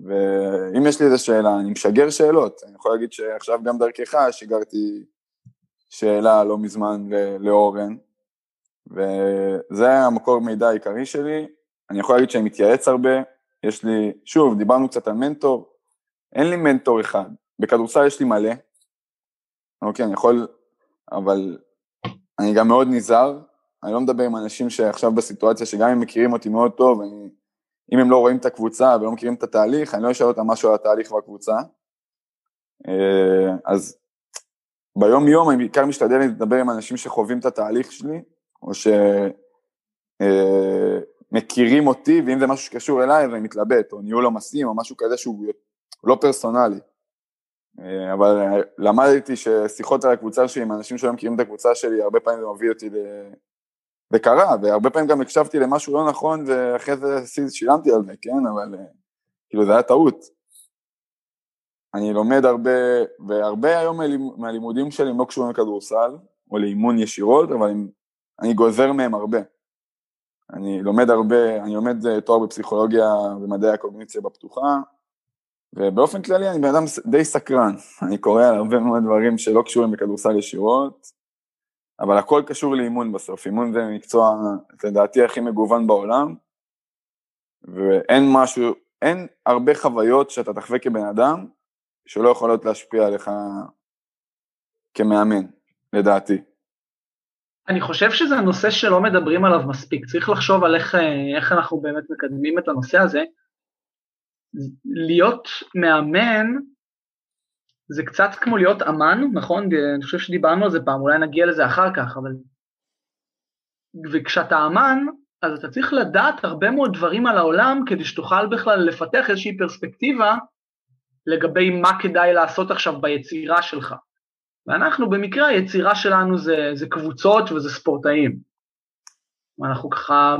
ואם יש לי איזה שאלה, אני משגר שאלות. אני יכול להגיד שעכשיו גם דרכך שיגרתי שאלה לא מזמן לאורן, וזה המקור מידע העיקרי שלי. אני יכול להגיד שאני מתייעץ הרבה, יש לי, שוב, דיברנו קצת על מנטור, אין לי מנטור אחד. בכדורסל יש לי מלא, אוקיי, אני יכול, אבל אני גם מאוד נזהר, אני לא מדבר עם אנשים שעכשיו בסיטואציה שגם אם מכירים אותי מאוד טוב, אני, אם הם לא רואים את הקבוצה ולא מכירים את התהליך, אני לא אשאל אותם משהו על התהליך והקבוצה. אה, אז ביום יום אני בעיקר משתדל לדבר עם אנשים שחווים את התהליך שלי, או שמכירים אה, אותי, ואם זה משהו שקשור אליי, אז אני מתלבט, או ניהול עומסים, או משהו כזה שהוא לא פרסונלי. אה, אבל למדתי ששיחות על הקבוצה שלי עם אנשים שלא מכירים את הקבוצה שלי, הרבה פעמים זה מביא אותי. זה קרה, והרבה פעמים גם הקשבתי למשהו לא נכון, ואחרי זה שילמתי על זה, כן, אבל אה, כאילו זה היה טעות. אני לומד הרבה, והרבה היום מהלימודים שלי הם לא קשורים לכדורסל, או לאימון ישירות, אבל אני, אני גוזר מהם הרבה. אני לומד הרבה, אני לומד אה, תואר בפסיכולוגיה ומדעי הקוגניציה בפתוחה, ובאופן כללי אני בן אדם די סקרן, אני קורא על הרבה מאוד דברים שלא קשורים בכדורסל ישירות, אבל הכל קשור לאימון בסוף, אימון זה מקצוע לדעתי הכי מגוון בעולם, ואין משהו, אין הרבה חוויות שאתה תחווה כבן אדם, שלא יכולות להשפיע עליך כמאמן, לדעתי. אני חושב שזה נושא שלא מדברים עליו מספיק, צריך לחשוב על איך, איך אנחנו באמת מקדמים את הנושא הזה. להיות מאמן זה קצת כמו להיות אמן, נכון? אני חושב שדיברנו על זה פעם, אולי נגיע לזה אחר כך, אבל... וכשאתה אמן, אז אתה צריך לדעת הרבה מאוד דברים על העולם כדי שתוכל בכלל לפתח איזושהי פרספקטיבה לגבי מה כדאי לעשות עכשיו ביצירה שלך. ואנחנו במקרה היצירה שלנו זה, זה קבוצות וזה ספורטאים. ואנחנו ככה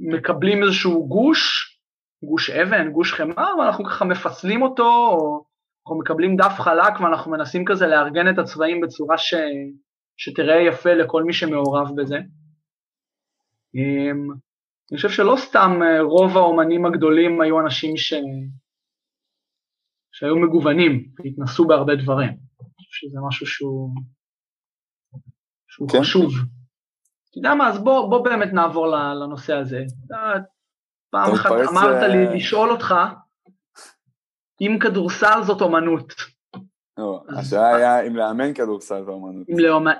מקבלים איזשהו גוש, גוש אבן, גוש חמאה, ואנחנו ככה מפצלים אותו, או אנחנו מקבלים דף חלק ואנחנו מנסים כזה לארגן את הצבעים בצורה ש... שתראה יפה לכל מי שמעורב בזה. אמ, אני חושב שלא סתם אה, רוב האומנים הגדולים היו אנשים ש... שהיו מגוונים והתנסו בהרבה דברים. אני חושב שזה משהו שהוא, שהוא כן. חשוב. אתה יודע מה, אז בוא, בוא באמת נעבור לנושא הזה. פעם אחת אמרת לי אה, לשאול אותך אם כדורסל זאת אומנות. לא, השאלה היה אם לאמן כדורסל זאת אומנות.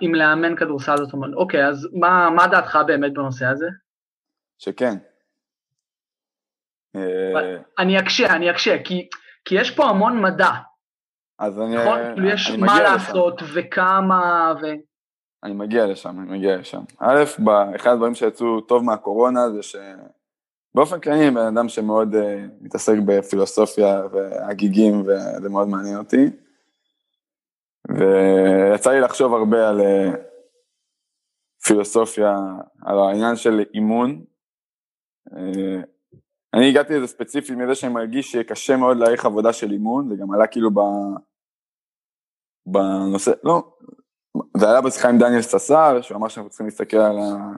אם לאמן כדורסל זאת אומנות. אוקיי, אז מה דעתך באמת בנושא הזה? שכן. אה, אני אקשה, אני אקשה, כי, כי יש פה המון מדע. אז אני, נכון? כאילו יש מה לעשות וכמה ו... אני מגיע לשם, אני מגיע לשם. א', אחד הדברים שיצאו טוב מהקורונה זה שבאופן כללי בן אדם שמאוד uh, מתעסק בפילוסופיה והגיגים וזה מאוד מעניין אותי. ויצא לי לחשוב הרבה על uh, פילוסופיה, על העניין של אימון. Uh, אני הגעתי לזה ספציפית מזה שאני מרגיש שקשה מאוד להעריך עבודה של אימון, זה גם עלה כאילו ב... בנושא, לא, זה עלה בשיחה עם דניאל ססר, שהוא אמר שאנחנו צריכים להסתכל על, ה...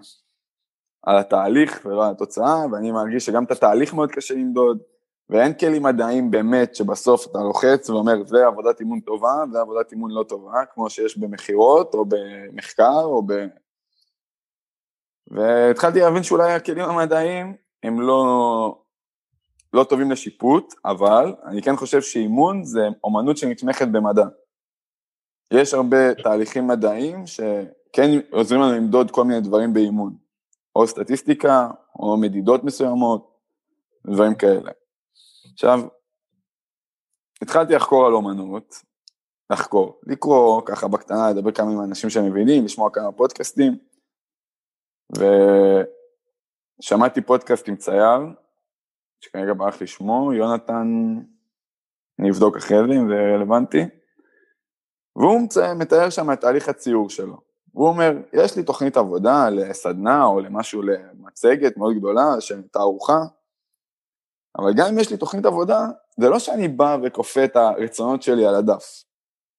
על התהליך ולא על התוצאה, ואני מרגיש שגם את התהליך מאוד קשה למדוד, ואין כלים מדעיים באמת שבסוף אתה לוחץ ואומר זה עבודת אימון טובה, זה עבודת אימון לא טובה, כמו שיש במכירות או במחקר או ב... והתחלתי להבין שאולי הכלים המדעיים הם לא, לא טובים לשיפוט, אבל אני כן חושב שאימון זה אומנות שנתמכת במדע. יש הרבה תהליכים מדעיים שכן עוזרים לנו למדוד כל מיני דברים באימון, או סטטיסטיקה, או מדידות מסוימות, דברים כאלה. עכשיו, התחלתי לחקור על אומנות, לחקור, לקרוא ככה בקטנה, לדבר כמה עם אנשים שמבינים, לשמוע כמה פודקאסטים, ושמעתי פודקאסט עם צייר, שכרגע ברח לי שמו, יונתן, אני אבדוק אחרי זה אם זה רלוונטי, והוא מתאר שם את תהליך הציור שלו. והוא אומר, יש לי תוכנית עבודה לסדנה או למשהו, למצגת מאוד גדולה, של תערוכה, אבל גם אם יש לי תוכנית עבודה, זה לא שאני בא וכופה את הרצונות שלי על הדף.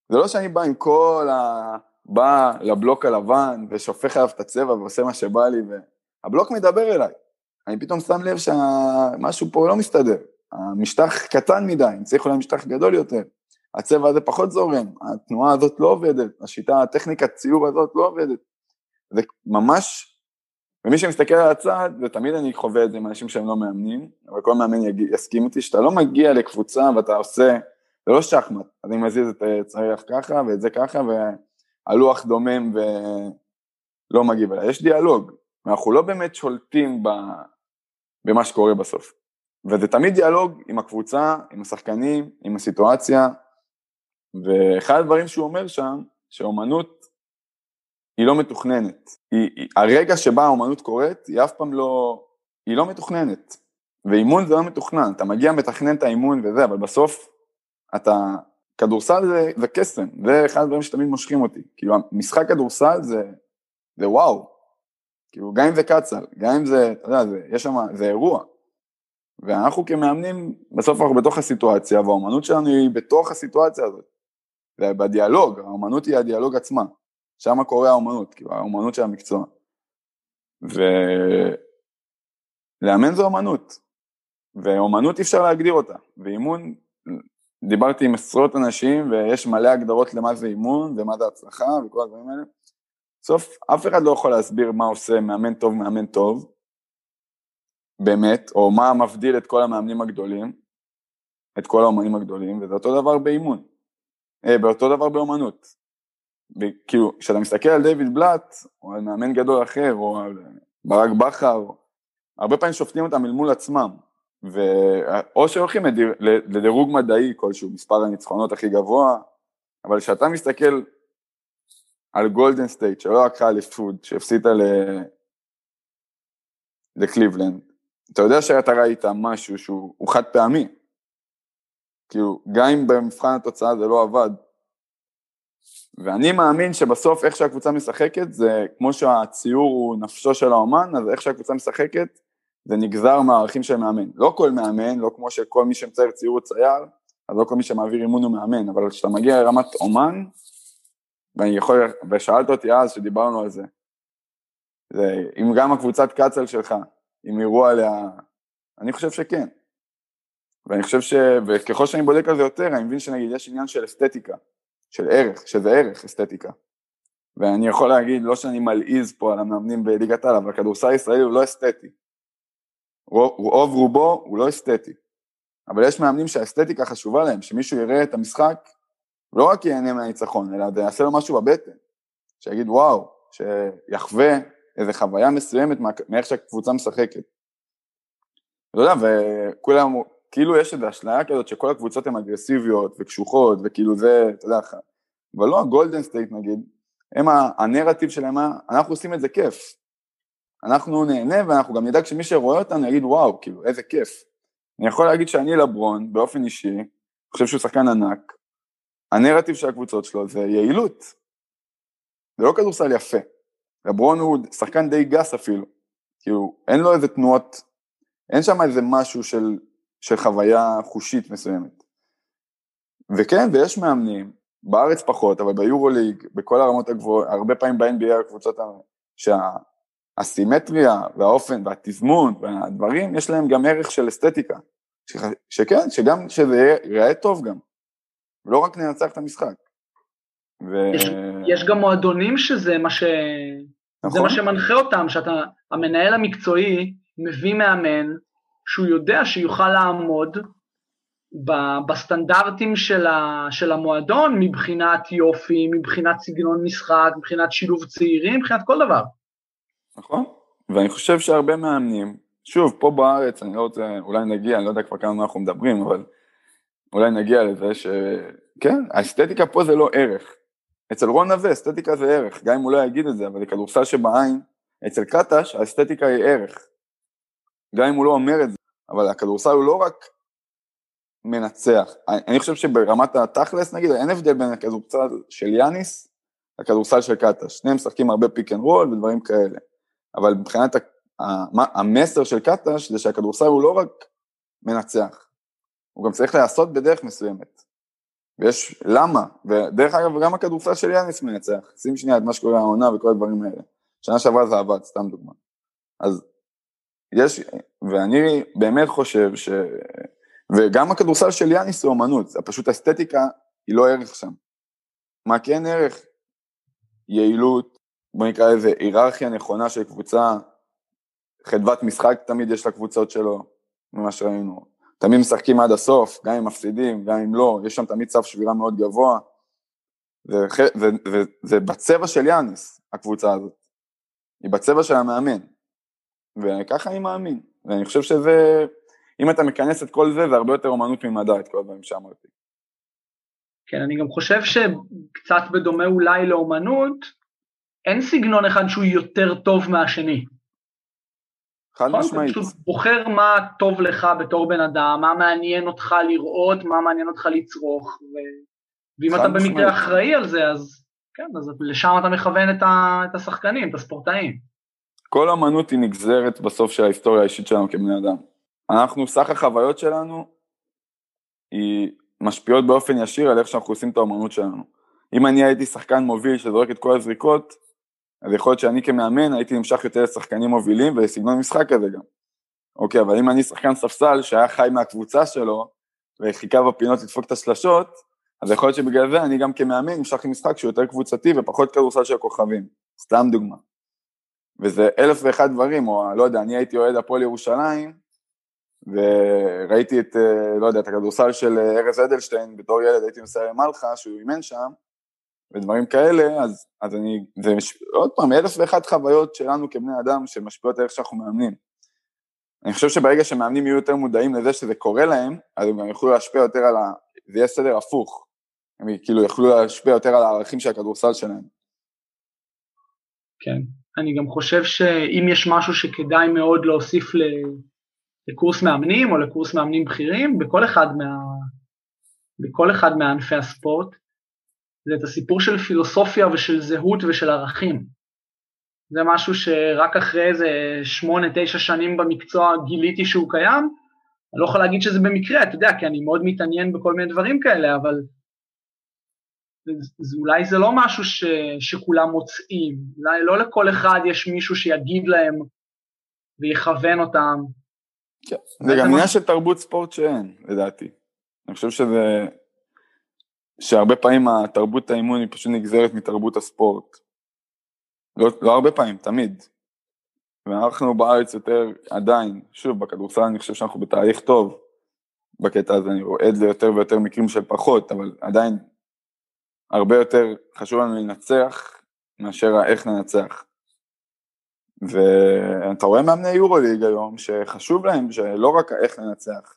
זה לא שאני בא עם כל ה... בא לבלוק הלבן ושופך עליו את הצבע ועושה מה שבא לי, והבלוק מדבר אליי. אני פתאום שם לב שמשהו פה לא מסתדר. המשטח קטן מדי, אני צריך אולי משטח גדול יותר. הצבע הזה פחות זורם, התנועה הזאת לא עובדת, השיטה, הטכניקת ציור הזאת לא עובדת. זה ממש, ומי שמסתכל על הצד, ותמיד אני חווה את זה עם אנשים שהם לא מאמנים, אבל כל מאמן יסכים איתי, שאתה לא מגיע לקבוצה ואתה עושה, זה לא שחמט, אני מזיז את הצריח ככה ואת זה ככה, והלוח דומם ולא מגיב אליי, יש דיאלוג, ואנחנו לא באמת שולטים. במה שקורה בסוף. וזה תמיד דיאלוג עם הקבוצה, עם השחקנים, עם הסיטואציה, ואחד הדברים שהוא אומר שם, שאומנות היא לא מתוכננת. היא, היא, הרגע שבה האומנות קורית, היא אף פעם לא, היא לא מתוכננת. ואימון זה לא מתוכנן, אתה מגיע, מתכנן את האימון וזה, אבל בסוף אתה, כדורסל זה, זה קסם, זה אחד הדברים שתמיד מושכים אותי. כאילו, משחק כדורסל זה, זה וואו. כאילו, גם אם זה קצ"ל, גם אם זה, אתה יודע, זה, יש שם, זה אירוע. ואנחנו כמאמנים, בסוף אנחנו בתוך הסיטואציה, והאומנות שלנו היא בתוך הסיטואציה הזאת. בדיאלוג, האומנות היא הדיאלוג עצמה. שם קורה האומנות, כאילו האומנות של המקצוע. ולאמן זו אומנות, ואומנות אי אפשר להגדיר אותה, ואימון, דיברתי עם עשרות אנשים ויש מלא הגדרות למה זה אימון ומה זה הצלחה וכל הדברים האלה. בסוף אף אחד לא יכול להסביר מה עושה מאמן טוב מאמן טוב, באמת, או מה מבדיל את כל המאמנים הגדולים, את כל האומנים הגדולים, וזה אותו דבר באימון, באותו דבר באומנות. כאילו, כשאתה מסתכל על דיוויד בלאט, או על מאמן גדול אחר, או על ברק בכר, הרבה פעמים שופטים אותם אל מול עצמם, ו... או שהולכים לדיר... לדירוג מדעי כלשהו, מספר הניצחונות הכי גבוה, אבל כשאתה מסתכל על גולדן סטייט, שלא לקחה אליפות, שהפסידה ל... לקליבלנד, אתה יודע שאתה ראית משהו שהוא חד פעמי. כאילו, גם אם במבחן התוצאה זה לא עבד. ואני מאמין שבסוף איך שהקבוצה משחקת זה כמו שהציור הוא נפשו של האומן, אז איך שהקבוצה משחקת זה נגזר מהערכים של מאמן. לא כל מאמן, לא כמו שכל מי שמצייר ציור הוא צייר, אז לא כל מי שמעביר אימון הוא מאמן, אבל כשאתה מגיע לרמת אומן, ואני יכול, ושאלת אותי אז שדיברנו על זה, זה אם גם הקבוצת קצ"ל שלך אם יראו עליה, אני חושב שכן. ואני חושב ש... וככל שאני בודק על זה יותר, אני מבין שנגיד יש עניין של אסתטיקה, של ערך, שזה ערך אסתטיקה. ואני יכול להגיד, לא שאני מלעיז פה על המאמנים בליגת העל, אבל כדורסל ישראלי הוא לא אסתטי. רוב רובו הוא לא אסתטי. אבל יש מאמנים שהאסתטיקה חשובה להם, שמישהו יראה את המשחק, לא רק ייהנה מהניצחון, אלא יעשה לו משהו בבטן. שיגיד וואו, שיחווה איזה חוויה מסוימת מאיך שהקבוצה משחקת. אתה יודע, וכולם, כאילו יש איזו אשליה כזאת שכל הקבוצות הן אגרסיביות וקשוחות וכאילו זה, אתה יודע, אבל לא הגולדן סטייט נגיד, הם הנרטיב שלהם, אנחנו עושים את זה כיף. אנחנו נהנה ואנחנו גם נדאג שמי שרואה אותנו יגיד וואו, כאילו איזה כיף. אני יכול להגיד שאני לברון באופן אישי, אני חושב שהוא שחקן ענק, הנרטיב של הקבוצות שלו זה יעילות. זה לא כדורסל יפה. לברון הוא שחקן די גס אפילו, כאילו אין לו איזה תנועות, אין שם איזה משהו של, של חוויה חושית מסוימת. וכן, ויש מאמנים, בארץ פחות, אבל ביורוליג, בכל הרמות הגבוהות, הרבה פעמים ב-NBA הקבוצות שהסימטריה והאופן והתזמון והדברים, יש להם גם ערך של אסתטיקה. ש, שכן, שגם שזה ייראה טוב גם, ולא רק ננצח את המשחק. ו... יש, יש גם מועדונים שזה מה ש... נכון. זה מה שמנחה אותם, שאתה, המנהל המקצועי מביא מאמן שהוא יודע שיוכל לעמוד בסטנדרטים של, של המועדון מבחינת יופי, מבחינת סגנון משחק, מבחינת שילוב צעירים, מבחינת כל דבר. נכון, ואני חושב שהרבה מאמנים, שוב, פה בארץ, אני לא רוצה, אולי נגיע, אני לא יודע כבר כמה אנחנו מדברים, אבל אולי נגיע לזה שכן, האסתטיקה פה זה לא ערך. אצל רון נווה אסתטיקה זה ערך, גם אם הוא לא יגיד את זה, אבל לכדורסל שבעין, אצל קטש האסתטיקה היא ערך. גם אם הוא לא אומר את זה, אבל הכדורסל הוא לא רק מנצח. אני חושב שברמת התכלס נגיד, אין הבדל בין הכדורסל של יאניס לכדורסל של קטש. שניהם משחקים הרבה pick and roll ודברים כאלה. אבל מבחינת המסר של קטש זה שהכדורסל הוא לא רק מנצח, הוא גם צריך להיעשות בדרך מסוימת. ויש למה, ודרך אגב גם הכדורסל של יאניס מנצח, שים שנייה את מה שקורה העונה וכל הדברים האלה. שנה שעברה זה עבד, סתם דוגמה. אז יש, ואני באמת חושב ש... וגם הכדורסל של יאניס זה אומנות, זה פשוט אסתטיקה היא לא ערך שם. מה כן ערך? יעילות, בוא נקרא לזה היררכיה נכונה של קבוצה, חדוות משחק תמיד יש לקבוצות שלו, ממה שראינו. תמיד משחקים עד הסוף, גם אם מפסידים, גם אם לא, יש שם תמיד סף שבירה מאוד גבוה. וזה בצבע של יאניס, הקבוצה הזאת. היא בצבע של המאמן. וככה אני מאמין. ואני חושב שזה, אם אתה מכנס את כל זה, זה הרבה יותר אומנות ממדע, את כל הדברים שאמרתי. כן, אני גם חושב שקצת בדומה אולי לאומנות, אין סגנון אחד שהוא יותר טוב מהשני. חד נכון? משמעית. אתה בוחר מה טוב לך בתור בן אדם, מה מעניין אותך לראות, מה מעניין אותך לצרוך, ו... ואם אתה במקרה. אחראי על זה, אז כן, אז לשם אתה מכוון את, ה... את השחקנים, את הספורטאים. כל אמנות היא נגזרת בסוף של ההיסטוריה האישית שלנו כבני אדם. אנחנו, סך החוויות שלנו, היא משפיעות באופן ישיר על איך שאנחנו עושים את האמנות שלנו. אם אני הייתי שחקן מוביל שזורק את כל הזריקות, אז יכול להיות שאני כמאמן הייתי נמשך יותר לשחקנים מובילים ולסגנון משחק כזה גם. אוקיי, אבל אם אני שחקן ספסל שהיה חי מהקבוצה שלו וחיכה בפינות לדפוק את השלשות, אז יכול להיות שבגלל זה אני גם כמאמן נמשך למשחק שהוא יותר קבוצתי ופחות כדורסל של הכוכבים. סתם דוגמה. וזה אלף ואחד דברים, או לא יודע, אני הייתי אוהד הפועל ירושלים, וראיתי את, אה, לא יודע, את הכדורסל של אה, ארז אדלשטיין, בתור ילד הייתי נוסע למלחה, שהוא אימן שם, ודברים כאלה, אז, אז אני, זה מש... עוד פעם, אלף ואחת חוויות שלנו כבני אדם שמשפיעות על איך שאנחנו מאמנים. אני חושב שברגע שמאמנים יהיו יותר מודעים לזה שזה קורה להם, אז הם גם יוכלו להשפיע יותר על ה... זה יהיה סדר הפוך. הם כאילו יוכלו להשפיע יותר על הערכים של הכדורסל שלהם. כן, אני גם חושב שאם יש משהו שכדאי מאוד להוסיף לקורס מאמנים או לקורס מאמנים בכירים, בכל אחד, מה, בכל אחד מענפי הספורט, זה את הסיפור של פילוסופיה ושל זהות ושל ערכים. זה משהו שרק אחרי איזה שמונה, תשע שנים במקצוע גיליתי שהוא קיים. אני לא יכול להגיד שזה במקרה, אתה יודע, כי אני מאוד מתעניין בכל מיני דברים כאלה, אבל אולי זה לא משהו ש, שכולם מוצאים. אולי לא לכל אחד יש מישהו שיגיד להם ויכוון אותם. כן, זה גם עניין של תרבות ספורט שאין, לדעתי. אני חושב שזה שהרבה פעמים התרבות האימון היא פשוט נגזרת מתרבות הספורט. לא, לא הרבה פעמים, תמיד. ואנחנו בארץ יותר עדיין, שוב, בכדורסל אני חושב שאנחנו בתהליך טוב בקטע הזה, אני רואה ליותר ויותר מקרים של פחות, אבל עדיין הרבה יותר חשוב לנו לנצח מאשר איך לנצח. ואתה רואה מאמני יורוליג היום שחשוב להם שלא רק איך לנצח,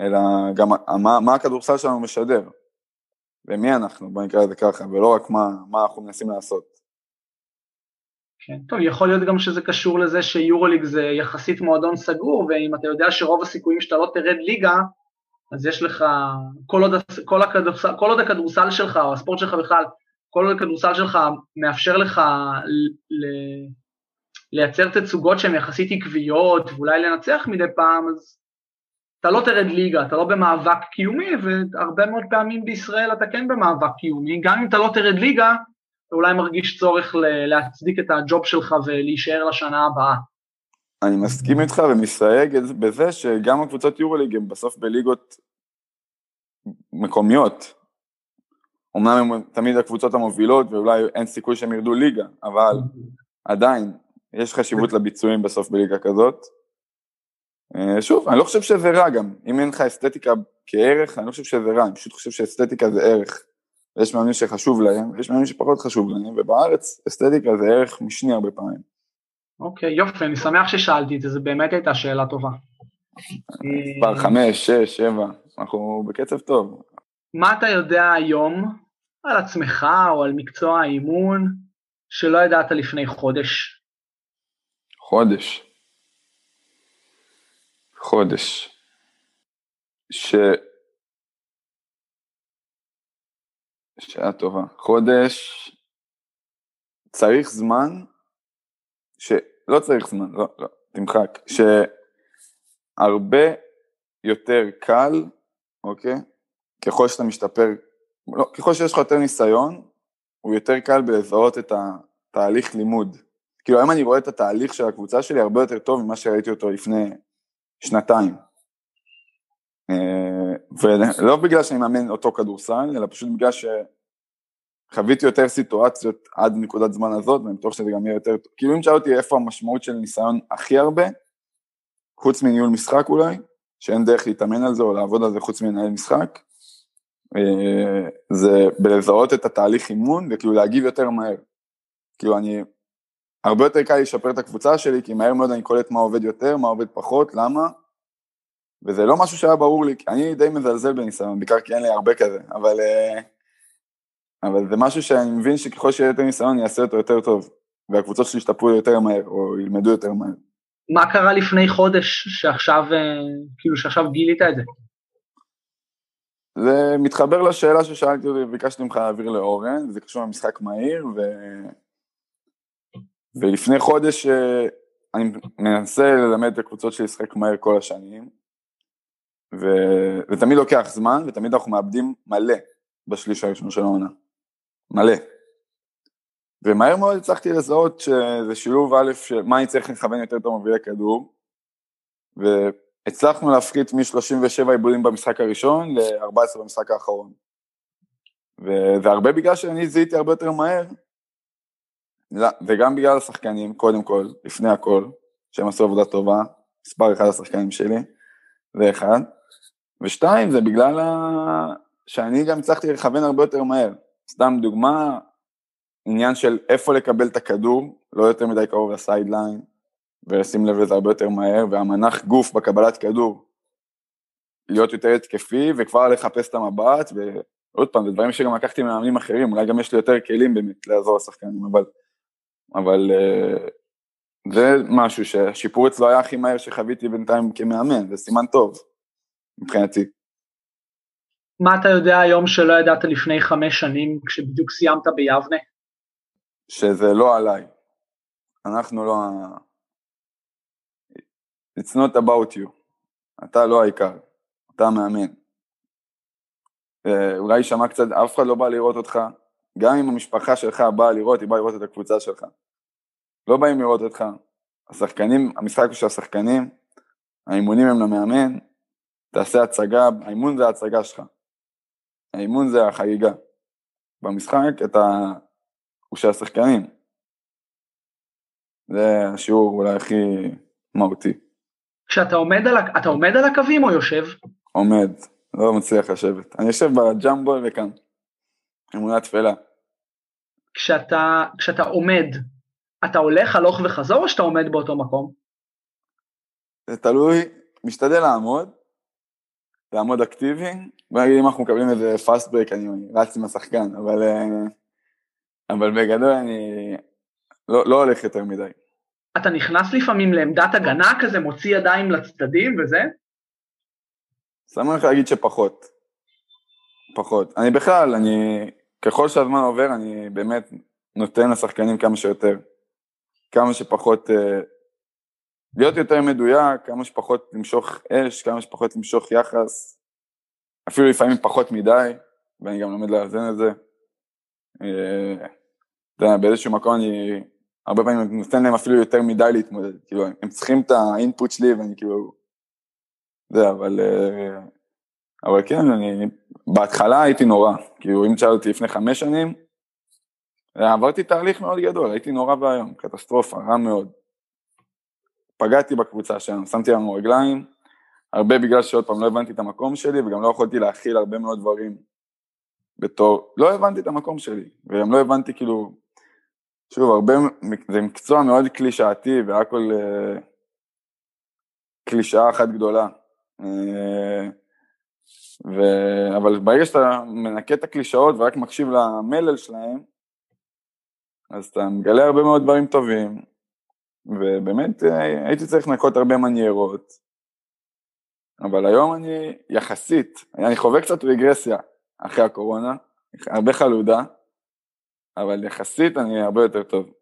אלא גם מה, מה הכדורסל שלנו משדר. ומי אנחנו, בוא נקרא לזה ככה, ולא רק מה, מה אנחנו מנסים לעשות. כן, טוב, יכול להיות גם שזה קשור לזה שיורוליג זה יחסית מועדון סגור, ואם אתה יודע שרוב הסיכויים שאתה לא תרד ליגה, אז יש לך, כל עוד, כל הכדורסל, כל עוד הכדורסל שלך, או הספורט שלך בכלל, כל עוד הכדורסל שלך מאפשר לך ל, לייצר תצוגות שהן יחסית עקביות, ואולי לנצח מדי פעם, אז אתה לא תרד ליגה, אתה לא במאבק קיומי, והרבה מאוד פעמים בישראל אתה כן במאבק קיומי, גם אם אתה לא תרד ליגה, אתה אולי מרגיש צורך להצדיק את הג'וב שלך ולהישאר לשנה הבאה. אני מסכים איתך ומסתייג בזה שגם הקבוצות יורוליג הם בסוף בליגות מקומיות. אמנם הם תמיד הקבוצות המובילות ואולי אין סיכוי שהם ירדו ליגה, אבל עדיין יש חשיבות לביצועים בסוף בליגה כזאת. אה, שוב, אני לא חושב שזה רע גם, אם אין לך אסתטיקה כערך, אני לא חושב שזה רע, אני פשוט חושב שאסתטיקה זה ערך. יש מאמנים שחשוב להם, ויש מאמנים שפחות חשוב להם, ובארץ אסתטיקה זה ערך משני הרבה פעמים. אוקיי, יופי, אני שמח ששאלתי את זה, זו באמת הייתה שאלה טובה. מספר חמש, שש, שבע, אנחנו בקצב טוב. מה אתה יודע היום על עצמך או על מקצוע האימון שלא ידעת לפני חודש? חודש. חודש. ש... שאלה טובה. חודש צריך זמן, שלא צריך זמן, לא, לא, תמחק, שהרבה יותר קל, אוקיי? ככל שאתה משתפר, לא, ככל שיש לך יותר ניסיון, הוא יותר קל בלזהות את התהליך לימוד. כאילו היום אני רואה את התהליך של הקבוצה שלי הרבה יותר טוב ממה שראיתי אותו לפני שנתיים. אה, ולא בגלל שאני מאמן אותו כדורסל, אלא פשוט בגלל שחוויתי יותר סיטואציות עד נקודת זמן הזאת, ואני בטוח שזה גם יהיה יותר טוב. כאילו אם תשאל אותי איפה המשמעות של ניסיון הכי הרבה, חוץ מניהול משחק אולי, שאין דרך להתאמן על זה או לעבוד על זה חוץ מלנהל משחק, אה, זה בלזהות את התהליך אימון וכאילו להגיב יותר מהר. כאילו אני, הרבה יותר קל לשפר את הקבוצה שלי, כי מהר מאוד אני קולט מה עובד יותר, מה עובד פחות, למה, וזה לא משהו שהיה ברור לי, אני די מזלזל בניסיון, בעיקר כי אין לי הרבה כזה, אבל, אה, אבל זה משהו שאני מבין שככל שיהיה יותר ניסיון אני אעשה אותו יותר טוב, והקבוצות שלי ישתפרו יותר מהר, או ילמדו יותר מהר. מה קרה לפני חודש שעכשיו, אה, כאילו שעכשיו גילית את זה? זה מתחבר לשאלה ששאלתי אותי וביקשתי ממך להעביר לאורן, זה קשור למשחק מהיר, ו... ולפני חודש אה, אני מנסה ללמד את הקבוצות שלי לשחק מהר כל השנים, ו... ותמיד לוקח זמן, ותמיד אנחנו מאבדים מלא בשליש הראשון של העונה. מלא. ומהר מאוד הצלחתי לזהות שזה שילוב א' של מה אני צריך לכוון יותר טוב מובילי כדור, והצלחנו להפחית מ-37 עיבודים במשחק הראשון ל-14 במשחק האחרון. וזה הרבה בגלל שאני זיהיתי הרבה יותר מהר, וגם בגלל השחקנים, קודם כל, לפני הכל, שהם עשו עבודה טובה, מספר אחד השחקנים שלי, זה אחד. ושתיים, זה בגלל ה... שאני גם הצלחתי לכוון הרבה יותר מהר. סתם דוגמה, עניין של איפה לקבל את הכדור, לא יותר מדי קרוב לסיידליין, ולשים לב לזה הרבה יותר מהר, והמנח גוף בקבלת כדור, להיות יותר התקפי, וכבר לחפש את המבט, ועוד פעם, זה דברים שגם לקחתי ממאמנים אחרים, אולי גם יש לי יותר כלים באמת לעזור לשחקנים, אבל, אבל uh, זה משהו שהשיפור אצלו היה הכי מהר שחוויתי בינתיים כמאמן, זה סימן טוב. מבחינתי. מה אתה יודע היום שלא ידעת לפני חמש שנים, כשבדיוק סיימת ביבנה? שזה לא עליי. אנחנו לא. It's not about you. אתה לא העיקר, אתה המאמן. אולי יישמע קצת, אף אחד לא בא לראות אותך, גם אם המשפחה שלך באה לראות, היא באה לראות את הקבוצה שלך. לא באים לראות אותך. השחקנים, המשחק הוא של השחקנים, האימונים הם למאמן, תעשה הצגה, האימון זה ההצגה שלך. האימון זה החגיגה. במשחק אתה... הוא של השחקנים. זה השיעור אולי הכי מהותי. כשאתה עומד על, אתה עומד על הקווים או יושב? עומד, לא מצליח לשבת. אני יושב בג'מבו וכאן. אמונה תפלה. כשאתה, כשאתה עומד, אתה הולך הלוך וחזור או שאתה עומד באותו מקום? זה תלוי, משתדל לעמוד, לעמוד אקטיבי, בוא נגיד אם אנחנו מקבלים איזה פאסט ברק אני רץ עם השחקן, אבל, אה, אבל בגדול אני לא, לא הולך יותר מדי. אתה נכנס לפעמים לעמדת הגנה כזה, מוציא ידיים לצדדים וזה? שמח להגיד שפחות. פחות. אני בכלל, אני, ככל שהזמן עובר, אני באמת נותן לשחקנים כמה שיותר. כמה שפחות אה, להיות יותר מדויק, כמה שפחות למשוך אש, כמה שפחות למשוך יחס, אפילו לפעמים פחות מדי, ואני גם לומד לאזן את זה. אה, אתה יודע, באיזשהו מקום אני, הרבה פעמים נותן להם אפילו יותר מדי להתמודד, כאילו, הם צריכים את האינפוט שלי ואני כאילו, זה, אבל, אה, אבל כן, אני, בהתחלה הייתי נורא, כאילו אם תשאל אותי לפני חמש שנים, עברתי תהליך מאוד גדול, הייתי נורא ואיום, קטסטרופה, רע מאוד. פגעתי בקבוצה שלנו, שמתי לנו רגליים, הרבה בגלל שעוד פעם לא הבנתי את המקום שלי וגם לא יכולתי להכיל הרבה מאוד דברים בתור, לא הבנתי את המקום שלי, וגם לא הבנתי כאילו, שוב, הרבה, זה מקצוע מאוד קלישאתי והכל אה, קלישאה אחת גדולה. אה, ו... אבל ברגע שאתה מנקה את הקלישאות ורק מקשיב למלל שלהם, אז אתה מגלה הרבה מאוד דברים טובים, ובאמת אה, הייתי צריך לנקות הרבה מניירות, אבל היום אני יחסית, אני חווה קצת רגרסיה אחרי הקורונה, הרבה חלודה, אבל יחסית אני הרבה יותר טוב.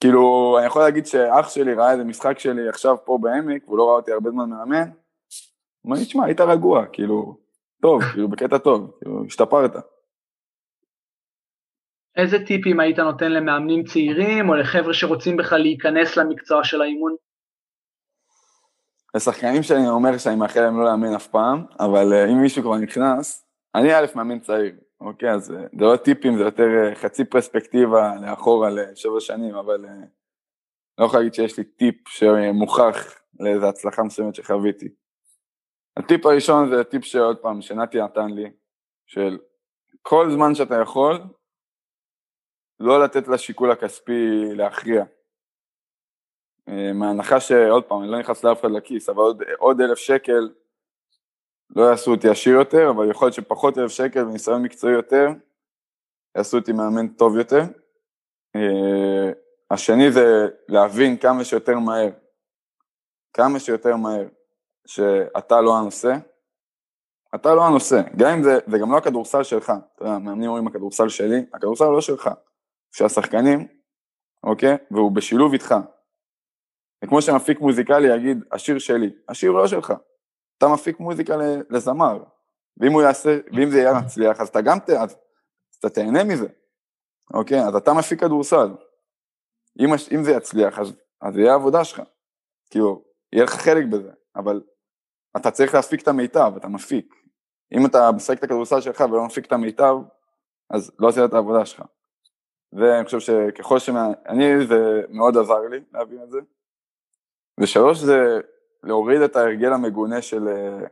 כאילו, אני יכול להגיד שאח שלי ראה איזה משחק שלי עכשיו פה בעמק, והוא לא ראה אותי הרבה זמן מאמן, הוא אומר לי, תשמע, היית רגוע, כאילו, טוב, כאילו, בקטע טוב, כאילו, השתפרת. איזה טיפים היית נותן למאמנים צעירים, או לחבר'ה שרוצים בכלל להיכנס למקצוע של האימון? לשחקנים שאני אומר שאני מאחל להם לא לאמן אף פעם, אבל uh, אם מישהו כבר נכנס, אני א' מאמן צעיר, אוקיי? אז uh, זה לא טיפים, זה יותר uh, חצי פרספקטיבה לאחור על uh, שבע שנים, אבל לא יכול להגיד שיש לי טיפ שמוכח לאיזו הצלחה מסוימת שחוויתי. הטיפ הראשון זה טיפ שעוד פעם, שנתי נתן לי, של כל זמן שאתה יכול, לא לתת לשיקול הכספי להכריע. אה, מההנחה שעוד פעם, אני לא נכנס לאף אחד לכיס, אבל עוד, עוד אלף שקל לא יעשו אותי עשיר יותר, אבל יכול להיות שפחות אלף שקל וניסיון מקצועי יותר, יעשו אותי מאמן טוב יותר. אה, השני זה להבין כמה שיותר מהר, כמה שיותר מהר, שאתה לא הנושא, אתה לא הנושא, גם אם זה, זה גם לא הכדורסל שלך, אתה יודע, מאמנים אומרים הכדורסל שלי, הכדורסל לא שלך, של השחקנים, אוקיי? והוא בשילוב איתך. זה כמו שמפיק מוזיקלי יגיד, השיר שלי, השיר לא שלך, אתה מפיק מוזיקה לזמר, ואם יעשה, ואם זה יהיה מצליח, אז אתה גם ת... אז אתה תהנה מזה, אוקיי? אז אתה מפיק כדורסל. אם, אם זה יצליח, אז, אז יהיה העבודה שלך. כאילו, יהיה לך חלק בזה, אבל אתה צריך להפיק את המיטב, אתה מפיק. אם אתה משחק את הכדורסל שלך ולא מפיק את המיטב, אז לא עשית את העבודה שלך. ואני חושב שככל ש... אני, זה מאוד עזר לי להבין את זה. ושלוש זה להוריד את ההרגל המגונה של אה,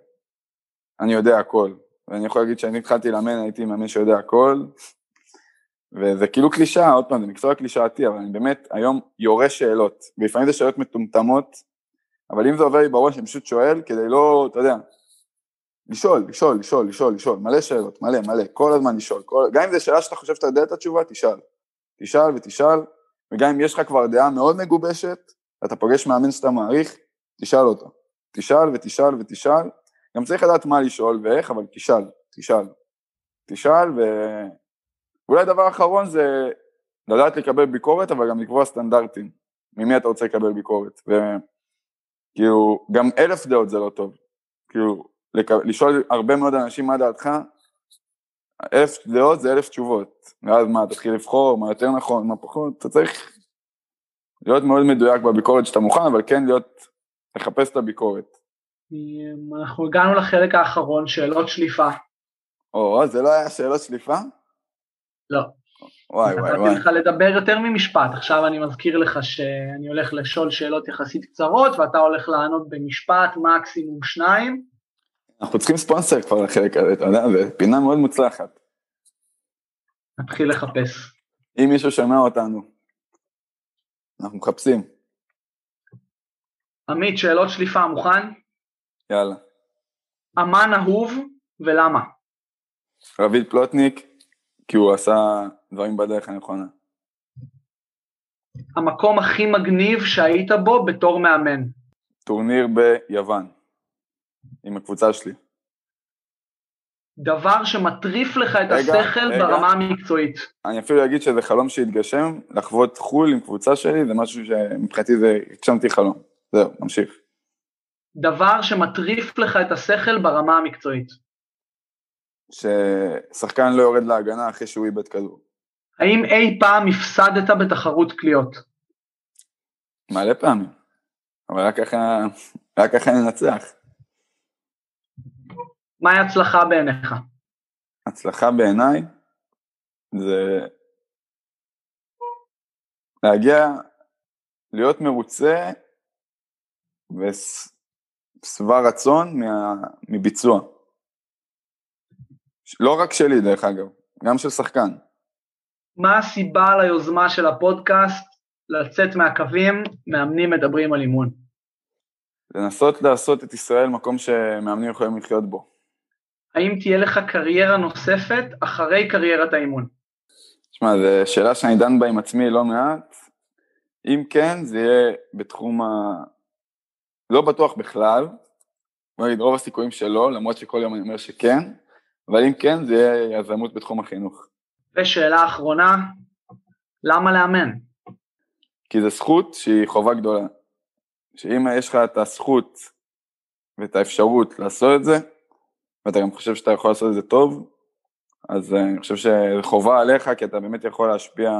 אני יודע הכל. ואני יכול להגיד שאני התחלתי לאמן, הייתי מאמן שיודע הכל, וזה כאילו קלישאה, עוד פעם, זה מקצוע קלישאתי, אבל אני באמת היום יורה שאלות, ולפעמים זה שאלות מטומטמות, אבל אם זה עובר לי בראש, אני פשוט שואל כדי לא, אתה יודע, לשאול, לשאול, לשאול, לשאול, לשאול, מלא שאלות, מלא, מלא, כל הזמן לשאול, כל... גם אם זו שאלה שאתה חושב שאתה יודע את התשובה, תשאל. תשאל ותשאל, וגם אם יש לך כבר דעה מאוד מגובשת, ואתה פוגש מאמן שאתה מעריך, תשאל אותו. תשאל ותשאל ותשאל, גם צריך לדעת מה לשאול ואיך, אבל תשאל, תשאל. תשאל. ואולי דבר אחרון זה לדעת לקבל ביקורת, אבל גם לקבוע סטנדרטים. ממי אתה רוצה לקבל ביקורת. וכאילו, גם אלף דעות זה לא טוב. כאילו, לק... לשאול הרבה מאוד אנשים מה דעתך, אלף דעות זה אלף תשובות. ואז מה, תתחיל לבחור, מה יותר נכון, מה פחות, אתה צריך להיות מאוד מדויק בביקורת שאתה מוכן, אבל כן להיות, לחפש את הביקורת. אנחנו הגענו לחלק האחרון, שאלות שליפה. או, זה לא היה שאלות שליפה? לא. וואי וואי וואי. נתתי לך לדבר יותר ממשפט, עכשיו אני מזכיר לך שאני הולך לשאול שאלות יחסית קצרות, ואתה הולך לענות במשפט, מקסימום שניים. אנחנו צריכים ספונסר כבר לחלק הזה, אתה יודע, זו פינה מאוד מוצלחת. נתחיל לחפש. אם מישהו שומע אותנו, אנחנו מחפשים. עמית, שאלות שליפה, מוכן? יאללה. אמן אהוב ולמה? רביד פלוטניק, כי הוא עשה דברים בדרך הנכונה. המקום הכי מגניב שהיית בו בתור מאמן? טורניר ביוון, עם הקבוצה שלי. דבר שמטריף לך את רגע, השכל רגע. ברמה המקצועית. אני אפילו אגיד שזה חלום שהתגשם, לחוות חו"ל עם קבוצה שלי, זה משהו שמבחינתי זה, הגשמתי חלום. זהו, נמשיך. דבר שמטריף לך את השכל ברמה המקצועית. ששחקן לא יורד להגנה אחרי שהוא איבד כדור. האם אי פעם הפסדת בתחרות קליעות? מלא פעמים, אבל רק ככה, רק ככה ננצח. מהי הצלחה בעיניך? הצלחה בעיניי זה להגיע, להיות מרוצה ושבע רצון מה, מביצוע. לא רק שלי דרך אגב, גם של שחקן. מה הסיבה ליוזמה של הפודקאסט לצאת מהקווים, מאמנים מדברים על אימון? לנסות לעשות את ישראל מקום שמאמנים יכולים לחיות בו. האם תהיה לך קריירה נוספת אחרי קריירת האימון? תשמע, זו שאלה שאני דן בה עם עצמי לא מעט. אם כן, זה יהיה בתחום ה... לא בטוח בכלל, בוא נגיד רוב הסיכויים שלא, למרות שכל יום אני אומר שכן, אבל אם כן, זה יהיה יזמות בתחום החינוך. ושאלה אחרונה, למה לאמן? כי זו זכות שהיא חובה גדולה. שאם יש לך את הזכות ואת האפשרות לעשות את זה, ואתה גם חושב שאתה יכול לעשות את זה טוב, אז אני חושב שזה חובה עליך, כי אתה באמת יכול להשפיע,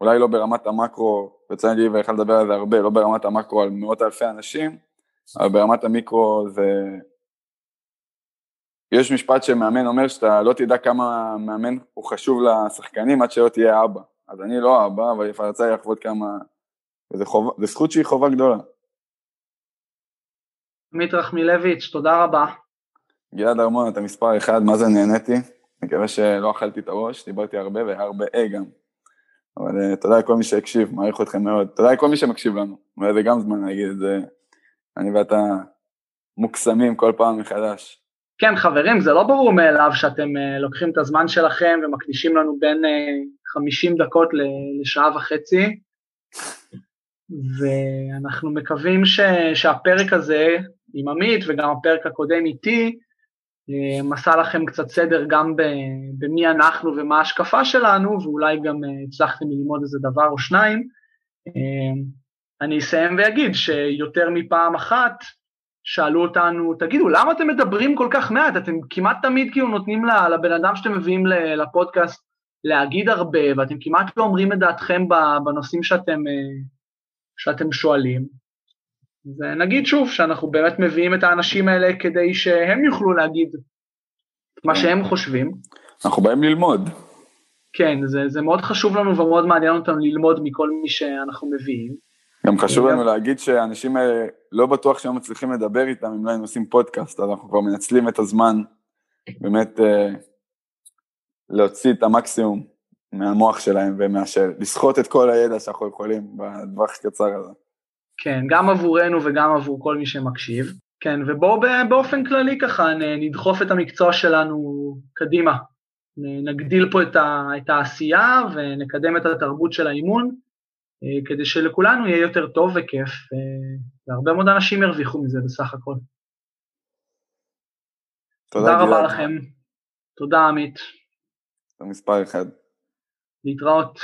אולי לא ברמת המקרו, וצריך להגיד ויכל לדבר על זה הרבה, לא ברמת המקרו על מאות אלפי אנשים, אבל ברמת המיקרו זה... יש משפט שמאמן אומר שאתה לא תדע כמה מאמן הוא חשוב לשחקנים עד שלא תהיה אבא. אז אני לא אבא, אבל יצא לי לחוות כמה... וזו זכות שהיא חובה גדולה. עמית רחמילביץ', תודה רבה. גלעד ארמון, אתה מספר אחד, מה זה נהניתי? מקווה שלא אכלתי את הראש, דיברתי הרבה והרבה אה גם. אבל uh, תודה לכל מי שהקשיב, מעריך אתכם מאוד. תודה לכל מי שמקשיב לנו. וזה גם זמן להגיד את זה. אני ואתה מוקסמים כל פעם מחדש. כן, חברים, זה לא ברור מאליו שאתם uh, לוקחים את הזמן שלכם ומקדישים לנו בין uh, 50 דקות לשעה וחצי, ואנחנו מקווים ש, שהפרק הזה עם עמית וגם הפרק הקודם איתי, עשה לכם קצת סדר גם במי אנחנו ומה ההשקפה שלנו, ואולי גם אה, הצלחתם ללמוד איזה דבר או שניים. אה, אני אסיים ואגיד שיותר מפעם אחת שאלו אותנו, תגידו, למה אתם מדברים כל כך מעט? אתם כמעט תמיד כאילו נותנים לבן אדם שאתם מביאים לפודקאסט להגיד הרבה, ואתם כמעט לא אומרים את דעתכם בנושאים שאתם, שאתם שואלים. ונגיד שוב שאנחנו באמת מביאים את האנשים האלה כדי שהם יוכלו להגיד מה כן. שהם חושבים. אנחנו באים ללמוד. כן, זה, זה מאוד חשוב לנו ומאוד מעניין אותנו ללמוד מכל מי שאנחנו מביאים. גם חשוב לנו להגיד שהאנשים האלה, לא בטוח שהם מצליחים לדבר איתם אם לא היינו עושים פודקאסט, אז אנחנו כבר מנצלים את הזמן באמת אה, להוציא את המקסימום מהמוח שלהם ומאשר, לסחוט את כל הידע שאנחנו יכולים בטווח הקצר הזה. כן, גם עבורנו וגם עבור כל מי שמקשיב. כן, ובואו באופן כללי ככה נדחוף את המקצוע שלנו קדימה. נגדיל פה את, ה, את העשייה ונקדם את התרבות של האימון, אה, כדי שלכולנו יהיה יותר טוב וכיף, אה, והרבה מאוד אנשים ירוויחו מזה בסך הכל. תודה, תודה רבה לכם. תודה עמית. מספר אחד. להתראות.